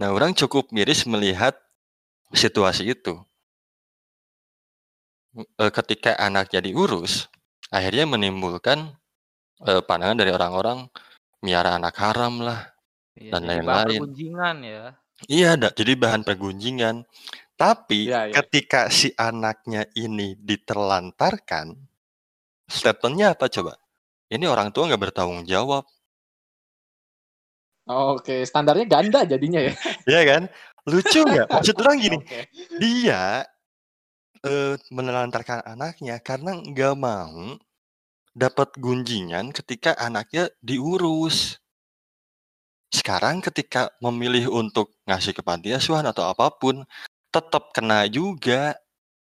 Nah, orang cukup miris melihat situasi itu. Eee, ketika anaknya diurus, akhirnya menimbulkan, eee, pandangan dari orang-orang miara anak haram lah Iya, dan lain-lain. pergunjingan ya. Iya, jadi bahan pergunjingan. Tapi Iya iya. ketika si anaknya ini diterlantarkan, statement-nya apa coba? Ini orang tua nggak bertanggung jawab. Oke, standarnya ganda jadinya ya? Iya kan? Lucu nggak? Maksud orang gini, Oke. dia, eee, menelantarkan anaknya karena nggak mau dapat gunjingan ketika anaknya diurus. Sekarang ketika memilih untuk ngasih ke panti asuhan atau apa pun, tetap kena juga.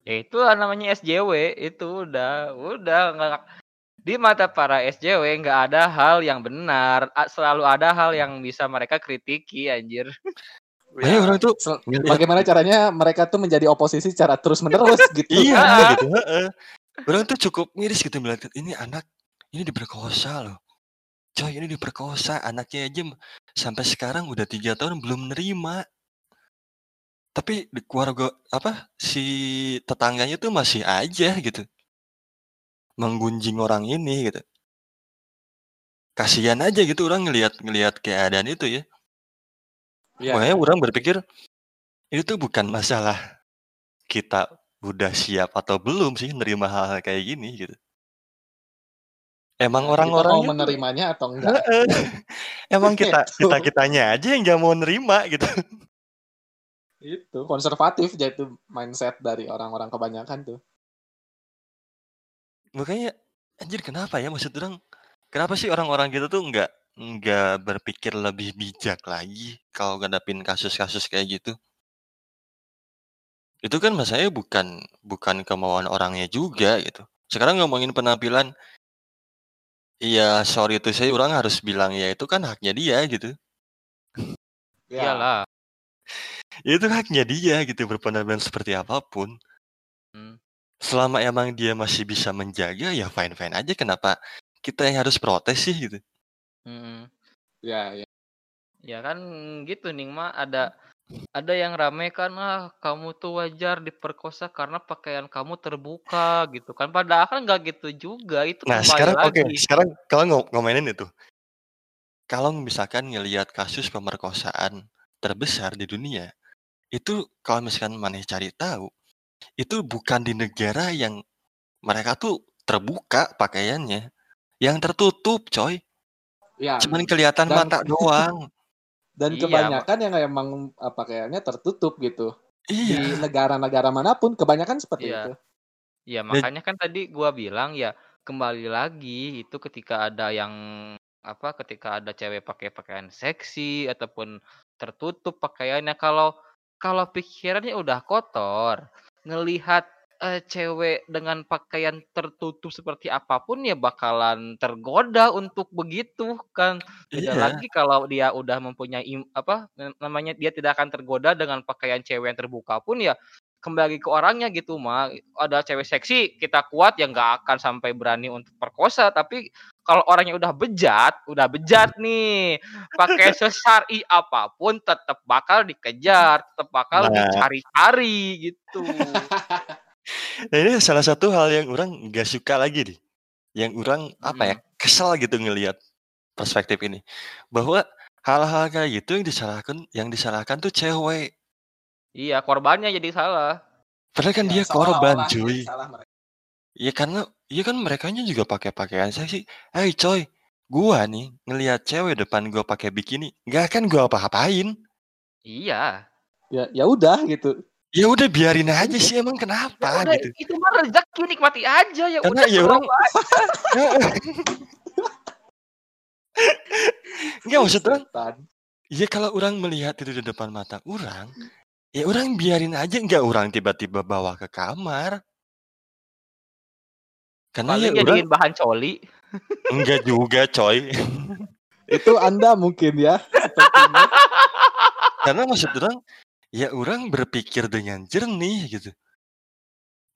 Ya itu namanya SJW, itu udah udah nggak di mata para SJW nggak ada hal yang benar, selalu ada hal yang bisa mereka kritiki anjir. Ya, orang tuh sel ngelihat bagaimana caranya mereka tuh menjadi oposisi secara terus-menerus gitu. Iya gitu, heeh. Orang tuh cukup miris gitu melihat ini anak ini diperkosa loh. Coy ini diperkosa, anaknya aja sampai sekarang udah 3 tahun belum nerima. Tapi di keluarga apa, si tetangganya tuh masih aja gitu. Menggunjing orang ini gitu. Kasihan aja gitu orang ngelihat ngelihat keadaan itu ya. Iya Makanya orang berpikir, ini tuh bukan masalah kita udah siap atau belum sih nerima hal-hal kayak gini gitu. Emang Ya, kita mau menerimanya atau enggak. Emang kita Gitu. kita-kitanya aja yang nggak mau nerima gitu. Itu, konservatif aja itu mindset dari orang-orang kebanyakan tuh. Makanya anjir kenapa ya maksud orang, kenapa sih orang-orang kita tuh nggak nggak berpikir lebih bijak lagi kalau ngadepin kasus-kasus kayak gitu? Itu kan masalahnya bukan bukan kemauan orangnya juga gitu. Sekarang ngomongin penampilan Iya, sorry to say orang harus bilang ya itu kan haknya dia gitu. Ya. Iyalah. Itu haknya dia gitu berpenampilan seperti apa pun. Mmm. Selama emang dia masih bisa menjaga ya fine-fine aja kenapa kita yang harus protes sih gitu. Mhm. Ya ya. Ya kan gitu nih mah ada ada yang rame kan, "Ah, kamu tuh wajar diperkosa karena pakaian kamu terbuka," gitu kan. Padahal kan nggak gitu juga, itu Nah sekarang oke, lagi. sekarang kalau ngo ngomainin itu. Kalau misalkan ngelihat kasus pemerkosaan terbesar di dunia, itu kalau misalkan maneh cari tahu, itu bukan di negara yang mereka tuh terbuka pakaiannya, yang tertutup coy. Ya. Cuman kelihatan Dan mata doang. dan Iya, kebanyakan yang emang, eee, pakaiannya tertutup gitu. Di Iya. negara-negara mana pun kebanyakan seperti Iya. itu. Iya, Dan makanya kan tadi gua bilang ya kembali lagi itu ketika ada yang apa, ketika ada cewek pakai pakaian seksi ataupun tertutup pakaiannya, kalau kalau pikirannya udah kotor, ngelihat, eee, cewek dengan pakaian tertutup seperti apa pun ya bakalan tergoda untuk begitu kan. Beda Iya. lagi kalau dia udah mempunyai apa, na namanya dia tidak akan tergoda dengan pakaian cewek yang terbuka pun ya kembali ke orangnya gitu mah. Ada cewek seksi, kita kuat ya nggak akan sampai berani untuk perkosa, tapi kalau orangnya udah bejat, udah bejat nih, pakai sesyar'i apa pun tetep bakal dikejar, tetep bakal Nah. dicari-cari gitu. Nah ini salah satu hal yang orang nggak suka lagi nih, yang orang apa ya, kesel gitu ngelihat perspektif ini. Bahwa hal-hal kayak gitu yang disalahkan yang disalahkan tuh cewek. Iya, korbannya jadi salah. Padahal kan Ya, dia korban cuy. salah mereka. Ya karena ya kan merekanya juga pakai pakaian seksi. Hey coy, gua nih ngelihat cewek depan gua pakai bikini, nggak akan gua apa-apain. Iya. ya ya udah gitu Ya udah biarin aja sih emang kenapa Ya udah, gitu. itu mah rezeki nikmati aja ya Karena udah ya orang-. Enggak maksud orang, Setan. ya kalau orang melihat itu di depan mata orang, ya orang biarin aja enggak orang tiba-tiba bawa ke kamar. Karena ya Paling orang jadiin bahan coli. enggak juga coy. itu anda mungkin ya. Karena maksud orang, ya orang berpikir dengan jernih gitu.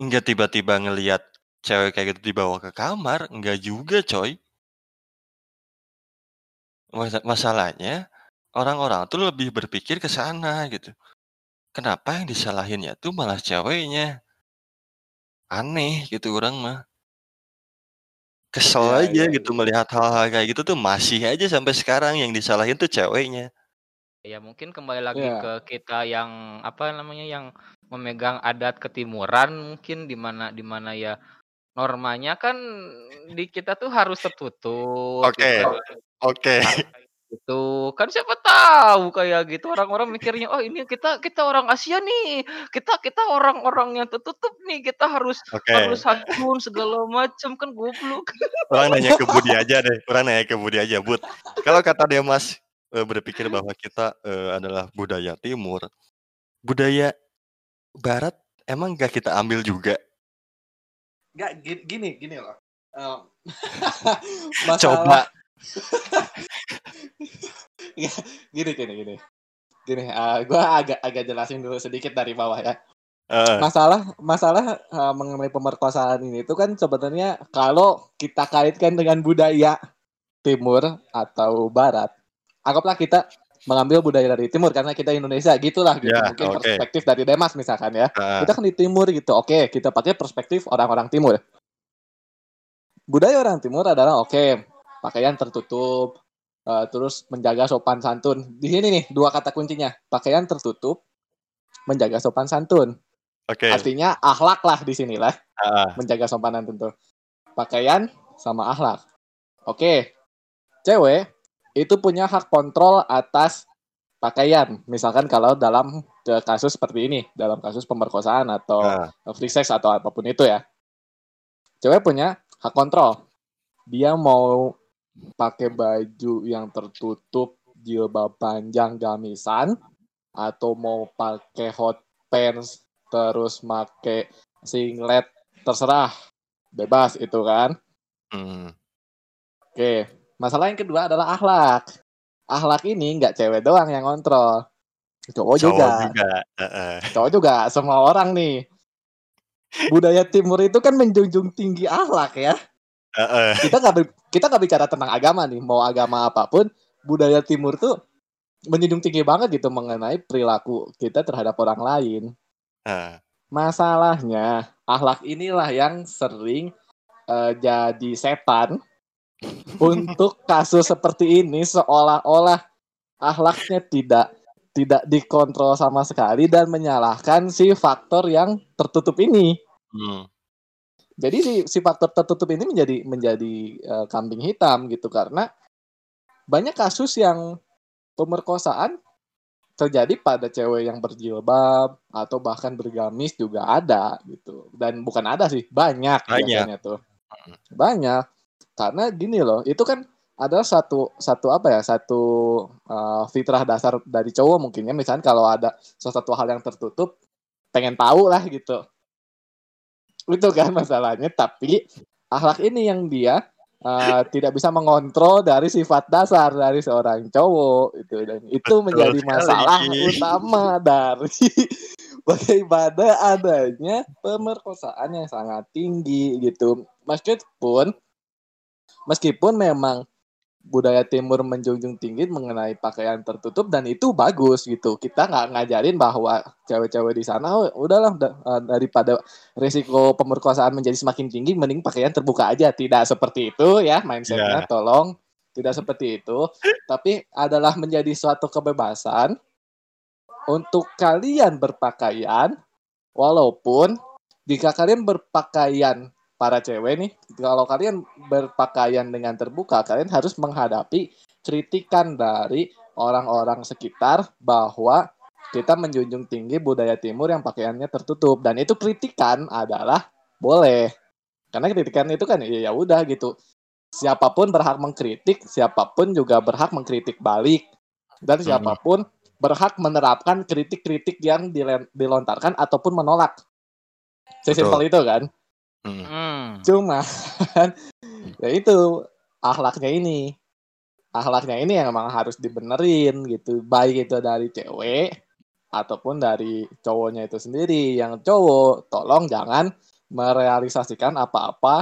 Enggak tiba-tiba ngelihat cewek kayak gitu dibawa ke kamar, enggak juga coy. Masa- Masalahnya orang-orang tuh lebih berpikir ke sana gitu. Kenapa yang disalahinnya tuh malah ceweknya? Aneh gitu orang mah. Kesel Ya, aja ya, gitu ya. melihat hal-hal kayak gitu tuh masih aja sampai sekarang yang disalahin tuh ceweknya. Ya mungkin kembali lagi Ya. ke kita yang apa namanya yang memegang adat ketimuran mungkin di mana di mana ya normanya kan di kita tuh harus tertutup Oke. gitu. Oke. Gitu. Kan siapa tahu kayak gitu orang-orang mikirnya oh ini kita kita orang Asia nih. Kita kita orang-orang yang tertutup nih. Kita harus Oke. harus hakun segala macam kan goblok. Orang nanya ke Budi aja deh. Orang nanya ke Budi aja, Bud. Kalau kata dia Mas eh, berpikir bahwa kita eh, adalah budaya timur, budaya barat emang gak kita ambil juga? Nggak, gi- gini gini loh Em, Coba. gini gini gini. Gini eh, gua agak agak jelasin dulu sedikit dari bawah ya. Eh, masalah masalah eh, mengenai pemerkosaan ini itu kan sebenarnya kalau kita kaitkan dengan budaya timur atau barat anggaplah kita mengambil budaya dari timur karena kita Indonesia gitulah gitu. Ya, mungkin oke. perspektif dari Demas misalkan ya. Eh, kita kan di timur gitu oke kita pakai perspektif orang-orang timur. Budaya orang timur adalah oke pakaian tertutup eh, terus menjaga sopan santun. Di sini nih dua kata kuncinya. Pakaian tertutup menjaga sopan santun. Oke. artinya akhlak lah di sini lah. Ah, menjaga sopan santun tuh. Pakaian sama akhlak. Oke. Cewek itu punya hak kontrol atas pakaian. Misalkan kalau dalam eh, kasus seperti ini dalam kasus pemerkosaan atau ah, free sex atau apa pun itu ya. Cewek punya hak kontrol. Dia mau pakai baju yang tertutup, jilbab panjang gamisan, atau mau pakai hot pants terus make singlet terserah bebas itu kan. hmm, Oke, masalah yang kedua adalah akhlak. Akhlak ini nggak cewek doang yang kontrol, cowok cowok juga. juga. eh, eh. cowok juga semua orang nih budaya timur itu kan menjunjung tinggi akhlak ya Kita nggak kita nggak bicara tentang agama nih. Mau agama apa pun budaya timur tuh menjunjung tinggi banget gitu mengenai perilaku kita terhadap orang lain. Ah, masalahnya akhlak inilah yang sering eh, jadi setan untuk kasus seperti ini seolah-olah akhlaknya tidak tidak dikontrol sama sekali dan menyalahkan si faktor yang tertutup ini. hmm, Jadi si, si faktor tertutup ini menjadi menjadi eh, kambing hitam gitu karena banyak kasus yang pemerkosaan terjadi pada cewek yang berjilbab atau bahkan bergamis juga ada gitu. Dan bukan ada sih, banyak, Banyak. biasanya tuh. Banyak. Karena gini loh, itu kan adalah satu satu apa ya satu uh, fitrah dasar dari cowok mungkinnya misalnya kalau ada sesuatu hal yang tertutup pengen tahu lah gitu itu kan masalahnya tapi akhlak ini yang dia uh, tidak bisa mengontrol dari sifat dasar dari seorang cowok itu dan itu Betul menjadi sekali. masalah utama dari bagaimana adanya pemerkosaan yang sangat tinggi gitu meskipun meskipun memang budaya timur menjunjung tinggi mengenai pakaian tertutup dan itu bagus gitu. Kita nggak ngajarin bahwa cewek-cewek di sana "Oh, udahlah da- eh, daripada risiko pemerkosaan menjadi semakin tinggi mending pakaian terbuka aja. Tidak seperti itu ya mindsetnya tolong. Tidak seperti itu. Tapi adalah menjadi suatu kebebasan untuk kalian berpakaian walaupun jika kalian berpakaian para cewek nih, kalau kalian berpakaian dengan terbuka, kalian harus menghadapi kritikan dari orang-orang sekitar bahwa kita menjunjung tinggi budaya timur yang pakaiannya tertutup. Dan itu kritikan adalah boleh. Karena kritikan itu kan ya ya udah gitu. Siapa pun berhak mengkritik siapa pun juga berhak mengkritik balik. Dan Hmm. siapa pun berhak menerapkan kritik-kritik yang dilontarkan ataupun menolak. Sesimpel itu kan Hmm. Cuma ya itu akhlaknya ini. Akhlaknya ini yang emang harus dibenerin gitu. Baik itu dari cewek ataupun dari cowoknya itu sendiri. Yang cowok tolong jangan merealisasikan apa-apa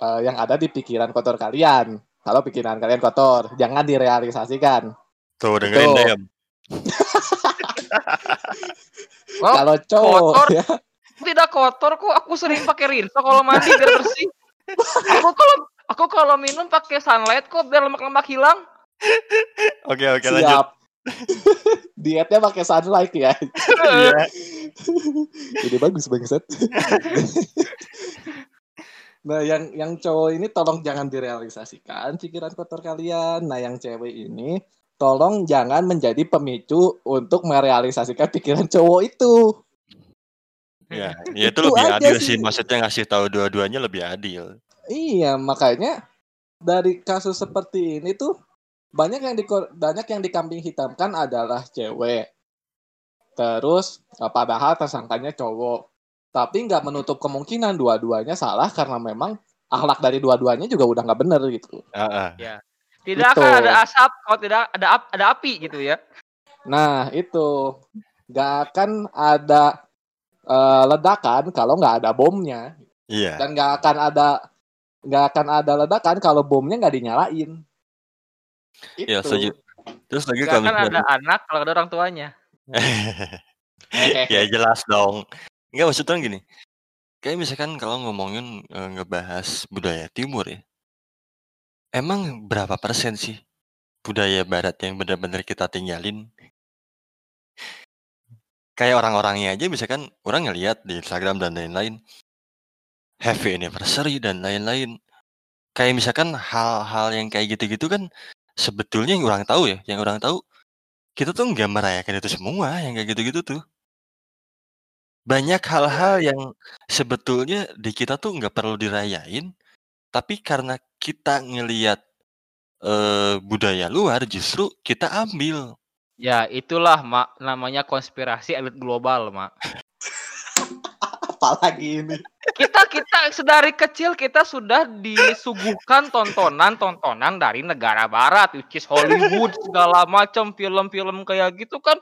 eh, yang ada di pikiran kotor kalian. Kalau pikiran kalian kotor jangan direalisasikan. Tuh dengerin kalau cowok kotor. ya tidak kotor kok. Aku sering pakai rinso kalau mandi biar bersih. Aku kalau aku kalau minum pakai sunlight kok biar lemak-lemak hilang. Oke oke lanjut. siap dietnya pakai sunlight ya Iya. Ide bagus bangsat. nah, yang yang cowok ini tolong jangan direalisasikan pikiran kotor kalian. Nah, yang cewek ini tolong jangan menjadi pemicu untuk merealisasikan pikiran cowok itu. Ya, ya itu Itu lebih adil sih. sih. Maksudnya ngasih tahu dua-duanya lebih adil. Iya, makanya dari kasus seperti ini tuh banyak yang di banyak yang dikambing hitamkan adalah cewek. Terus eh, padahal tersangkanya cowok. Tapi nggak menutup kemungkinan dua-duanya salah karena memang akhlak dari dua-duanya juga udah nggak bener gitu. Heeh. Tidak Betul. akan ada asap kalau tidak ada ap- ada api gitu ya. Nah itu nggak akan ada eh, ledakan kalau nggak ada bomnya Iya. dan nggak akan ada nggak akan ada ledakan kalau bomnya nggak dinyalain. Iya, setuju. Terus lagi Gak kalau akan ada anak kalau ada orang tuanya. ya jelas dong. Enggak maksudnya gini. Kayak misalkan kalau ngomongin eh, ngebahas budaya timur ya. Emang berapa persen sih budaya barat yang benar-benar kita tinggalin? Kayak orang-orangnya aja misalkan orang ngelihat di Instagram dan lain-lain. Happy anniversary dan lain-lain. Kayak misalkan hal-hal yang kayak gitu-gitu kan sebetulnya yang orang tahu ya, yang orang tahu kita tuh nggak merayakan itu semua yang kayak gitu-gitu tuh. Banyak hal-hal yang sebetulnya di kita tuh nggak perlu dirayain, tapi karena kita ngelihat eh, budaya luar justru kita ambil. Ya itulah mak namanya konspirasi elit global mak. Apalagi ini. Kita kita sedari kecil kita sudah disuguhkan tontonan-tontonan dari negara barat, which is Hollywood segala macam film-film kayak gitu kan.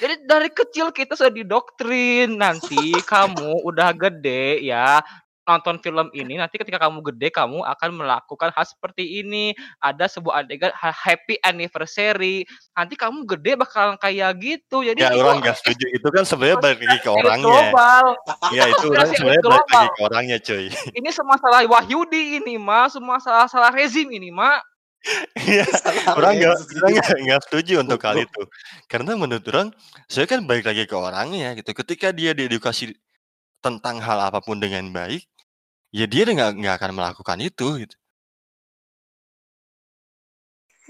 Jadi dari kecil kita sudah didoktrin nanti kamu udah gede ya nonton film ini nanti ketika kamu gede kamu akan melakukan hal seperti ini. Ada sebuah adegan ha- happy anniversary. Nanti kamu gede bakalan kayak gitu. Jadi Ya itu orang nggak setuju. Itu kan sebenarnya balik lagi ke orangnya. global. Ya itu orang sebenarnya balik lagi ke orangnya cuy. ini semua salah Wahyudi ini mah semua salah salah rezim ini mah Iya. orang nggak orang nggak nggak setuju untuk hal itu. Karena menurut orang saya kan balik lagi ke orangnya gitu. Ketika dia diedukasi tentang hal apa pun dengan baik ya dia nggak nggak akan melakukan itu gitu.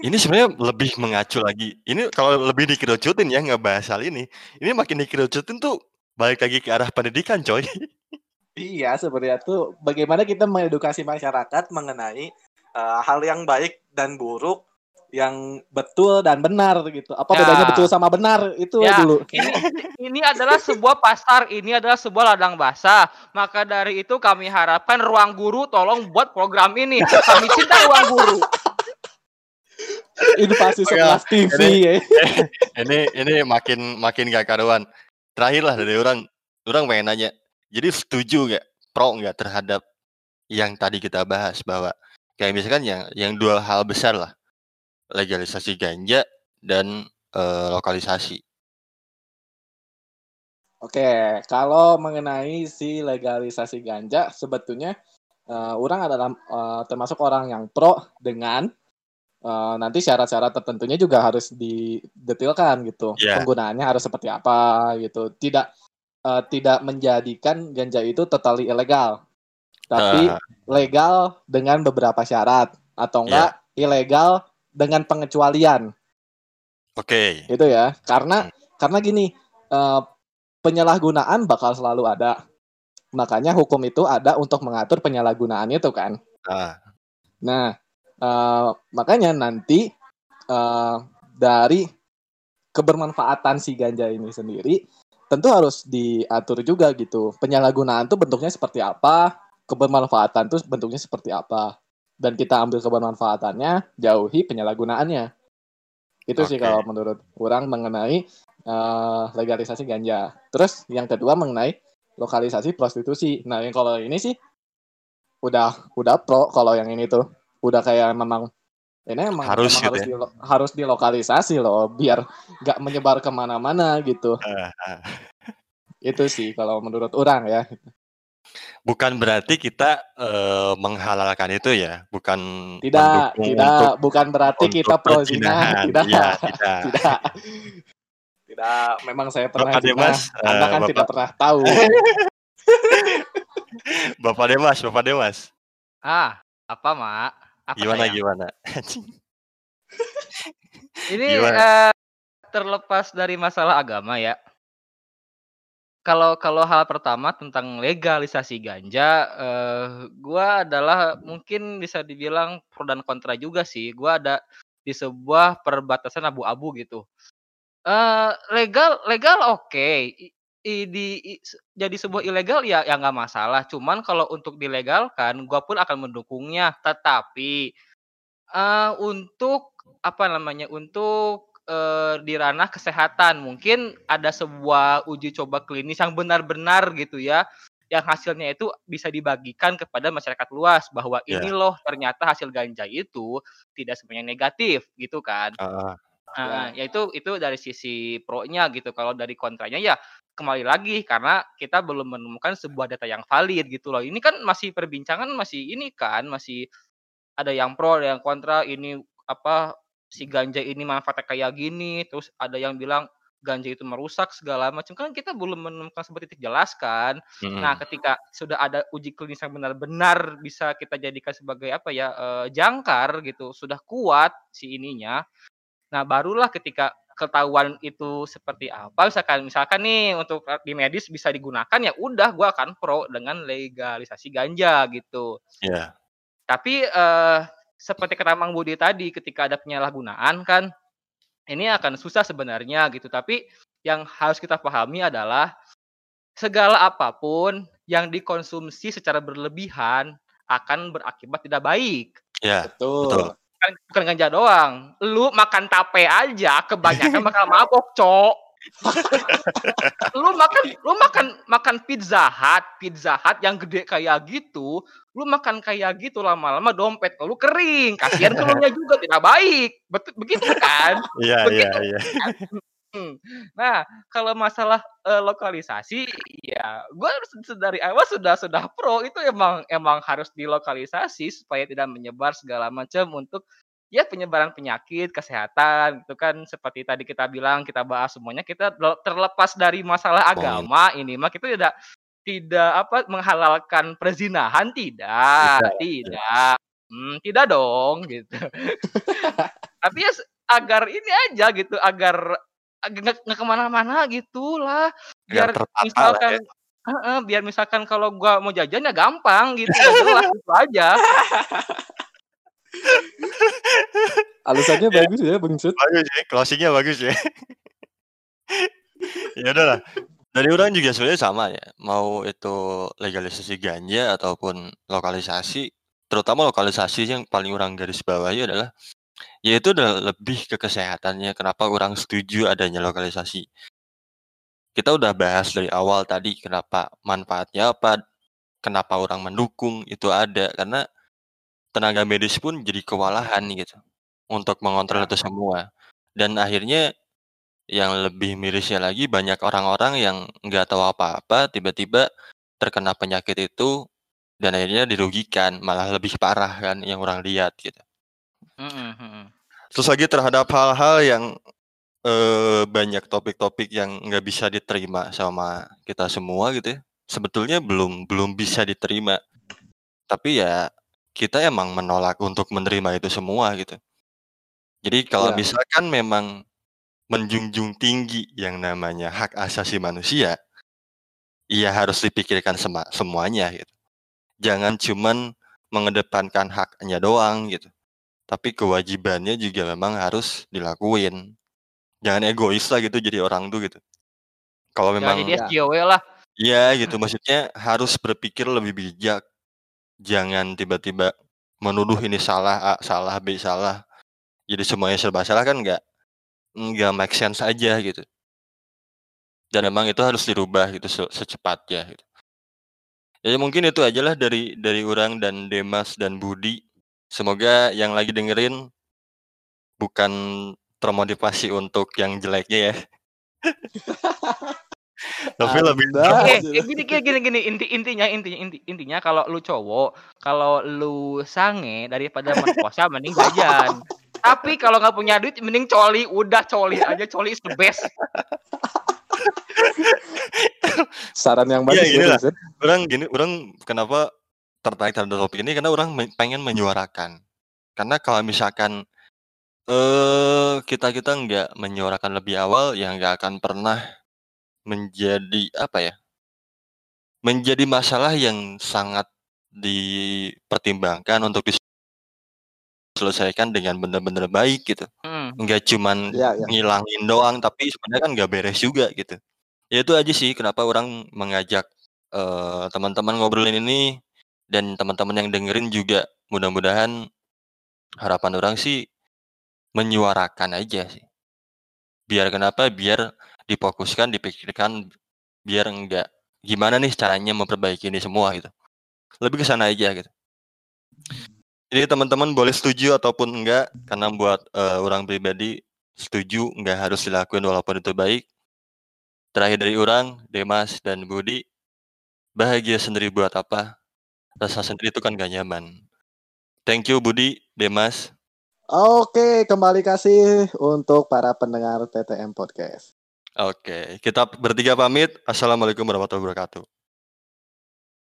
ini sebenarnya lebih mengacu lagi ini kalau lebih dikerucutin ya nggak bahas hal ini ini makin dikerucutin tuh balik lagi ke arah pendidikan coy Iya, sebenarnya tuh bagaimana kita mengedukasi masyarakat mengenai eh, hal yang baik dan buruk, yang betul dan benar gitu. Apa Ya. bedanya betul sama benar? Itu Ya, dulu. ini ini adalah sebuah pasar ini adalah sebuah ladang basah maka dari itu kami harapkan ruang guru tolong buat program ini kami cinta ruang guru Invasi Oke, sekelas TV ini- ya. ini ini makin makin gak karuan terakhir lah dari orang orang pengen nanya jadi setuju nggak pro nggak terhadap yang tadi kita bahas bahwa kayak misalkan yang yang dua hal besar lah legalisasi ganja dan eh, lokalisasi Oke, kalau mengenai si legalisasi ganja, sebetulnya eh, orang adalah eh, termasuk orang yang pro dengan eh, nanti syarat-syarat tertentunya juga harus didetilkan gitu. Iya. Penggunaannya harus seperti apa gitu. Tidak eh, tidak menjadikan ganja itu totally ilegal, tapi Ah, legal dengan beberapa syarat atau enggak ilegal dengan pengecualian oke gitu ya karena karena gini eh, penyalahgunaan bakal selalu ada. Makanya hukum itu ada untuk mengatur penyalahgunaan itu kan. Ah, Nah, eh, makanya nanti eh, dari kebermanfaatan si ganja ini sendiri tentu harus diatur juga gitu. Penyalahgunaan tuh bentuknya seperti apa, kebermanfaatan tuh bentuknya seperti apa. Dan kita ambil kebermanfaatannya, jauhi penyalahgunaannya. Itu sih Oke. kalau menurut kurang mengenai eh, legalisasi ganja. Terus yang kedua mengenai lokalisasi prostitusi. Nah, yang kalau ini sih udah udah pro kalau yang ini tuh udah kayak memang ini emang Harus emang gitu harus, ya. dilo- harus dilokalisasi loh biar nggak menyebar ke mana-mana gitu ah, ah. itu sih kalau menurut orang ya Bukan berarti kita eh, menghalalkan itu ya, bukan tidak tidak untuk bukan berarti untuk kita pro zina perzinahan. tidak Iya, tidak. tidak tidak memang saya pernah Bapak zina Demas, anda eh, kan Bapak- tidak pernah tahu Bapak Demas, Bapak Demas. Ah, apa, Mak? Apa Gimana sayang? gimana? Ini Gimana? eh, terlepas dari masalah agama ya. Kalau kalau hal pertama tentang legalisasi ganja, eh, gua adalah mungkin bisa dibilang pro dan kontra juga sih. Gua ada di sebuah perbatasan abu-abu gitu. Eh, legal legal oke. I- i- di i- jadi sebuah ilegal ya ya nggak masalah. Cuman kalau untuk dilegalkan, gua pun akan mendukungnya. Tetapi eh untuk apa namanya, untuk, eee, di ranah kesehatan mungkin ada sebuah uji coba klinis yang benar-benar gitu ya, yang hasilnya itu bisa dibagikan kepada masyarakat luas bahwa Ya. ini loh ternyata hasil ganja itu tidak semuanya negatif gitu kan. Heeh. Heeh, ya itu itu dari sisi pro-nya gitu. Kalau dari kontranya ya kembali lagi karena kita belum menemukan sebuah data yang valid gitu loh. Ini kan masih perbincangan masih ini kan, masih ada yang pro, ada yang kontra, ini apa si ganja ini manfaatnya kayak gini, terus ada yang bilang ganja itu merusak segala macam. Kan kita belum menemukan sebuah titik jelas kan. Mm-mm. Nah, ketika sudah ada uji klinis yang benar-benar bisa kita jadikan sebagai apa ya, eee, jangkar gitu, sudah kuat si ininya. Nah, barulah ketika ketahuan itu seperti apa, misalkan misalkan nih untuk e di medis bisa digunakan, ya udah gua akan pro dengan legalisasi ganja gitu. Iya. Tapi, eee, seperti kata Mang Budi tadi, ketika ada penyalahgunaan kan, ini akan susah sebenarnya gitu. Tapi yang harus kita pahami adalah segala apa pun yang dikonsumsi secara berlebihan akan berakibat tidak baik. Iya, betul, betul. Bukan bukan ganja doang, lu makan tape aja kebanyakan bakal mabok, Cok. Lu makan lu makan makan Pizza Hut Pizza Hut yang gede kayak gitu, lu makan kayak gitu lama-lama dompet lu kering, kasihan ke elunya juga tidak baik. Betul begitu kan? Iya, iya, iya. Mhm. Nah, kalau masalah, eee, lokalisasi, ya gue dari awal sudah sudah pro, itu emang emang harus dilokalisasi supaya tidak menyebar segala macam untuk, ya penyebaran penyakit, kesehatan, gitu kan. Seperti tadi kita bilang, kita bahas semuanya, kita le terlepas dari masalah agama, ini mah kita tidak tidak apa, menghalalkan perzinahan, tidak Tidak, tidak, mmm, tidak dong, gitu. Tapi ya agar ini aja gitu, agar ag nggak nggak ke mana-mana gitulah. Biar misalkan ya. heeh, biar misalkan kalau gua mau jajan ya gampang gitu, jelas, gitu aja. Alasannya Iya. bagus ya Bung Sud Bagus ya, closing-nya bagus ya. Ya udahlah. Dari orang juga sebenarnya sama ya, mau itu legalisasi ganja ataupun lokalisasi, terutama lokalisasi yang paling orang garis bawahi adalah, ya itu udah lebih ke kesehatannya, kenapa orang setuju adanya lokalisasi. Kita udah bahas dari awal tadi kenapa manfaatnya apa, kenapa orang mendukung itu ada, karena tenaga medis pun jadi kewalahan gitu, untuk mengontrol Ya. itu semua. Dan akhirnya yang lebih mirisnya lagi banyak orang-orang yang nggak tahu apa-apa, tiba-tiba terkena penyakit itu dan akhirnya dirugikan, malah lebih parah kan yang orang lihat gitu. Mhm mhm. Terus lagi terhadap hal-hal yang, eee, banyak topik-topik yang nggak bisa diterima sama kita semua gitu ya, sebetulnya belum belum bisa diterima. Tapi ya kita emang menolak untuk menerima itu semua gitu. Jadi kalau Iya. misalkan memang menjunjung tinggi yang namanya hak asasi manusia, ia harus dipikirkan sema semuanya gitu. Jangan cuman mengedepankan haknya doang gitu. Tapi kewajibannya juga memang harus dilakuin. Jangan egois lah gitu jadi orang tuh gitu. Kalau Ya, memang jadi Ya. SJW lah. Iya gitu maksudnya harus berpikir lebih bijak. Jangan tiba-tiba menuduh ini salah A, salah B, salah. Jadi semuanya serba salah kan nggak nggak make sense aja gitu. Dan memang itu harus dirubah gitu se secepatnya gitu. Ya mungkin itu aja lah dari dari Urang dan Demas dan Budi. Semoga yang lagi dengerin bukan termotivasi untuk yang jeleknya ya. Tapi lebih Eh, aja. eh, gini gini gini gini inti intinya intinya inti intinya kalau lu cowok, kalau lu sange daripada merkosa mending jajan. Tapi kalau nggak punya duit mending coli, udah coli aja, coli is the best. Saran yang Iya, bagus gini ya, lah. Orang gini, orang kenapa tertarik terhadap topik ini karena orang pengen menyuarakan. Karena kalau misalkan eh kita-kita nggak menyuarakan lebih awal ya nggak akan pernah menjadi apa ya? Menjadi masalah yang sangat dipertimbangkan untuk diselesaikan dengan benar-benar baik gitu. Hmm. Nggak cuman Iya, iya. ngilangin doang tapi sebenarnya kan nggak beres juga gitu. Ya itu aja sih kenapa orang mengajak eh, teman-teman ngobrolin ini dan teman-teman yang dengerin juga mudah-mudahan harapan orang sih menyuarakan aja sih. Biar kenapa? Biar difokuskan, dipikirkan, biar enggak gimana nih caranya memperbaiki ini semua gitu. Lebih ke sana aja gitu. Jadi teman-teman boleh setuju ataupun enggak karena buat eh, orang pribadi setuju enggak harus dilakukan walaupun itu baik. Terakhir dari orang, Demas dan Budi, bahagia sendiri buat apa? Rasa sendiri itu kan gak nyaman. Thank you Budi, Demas. Oke, kembali kasih untuk para pendengar TTM Podcast. Oke, kita bertiga pamit. Assalamualaikum warahmatullahi wabarakatuh.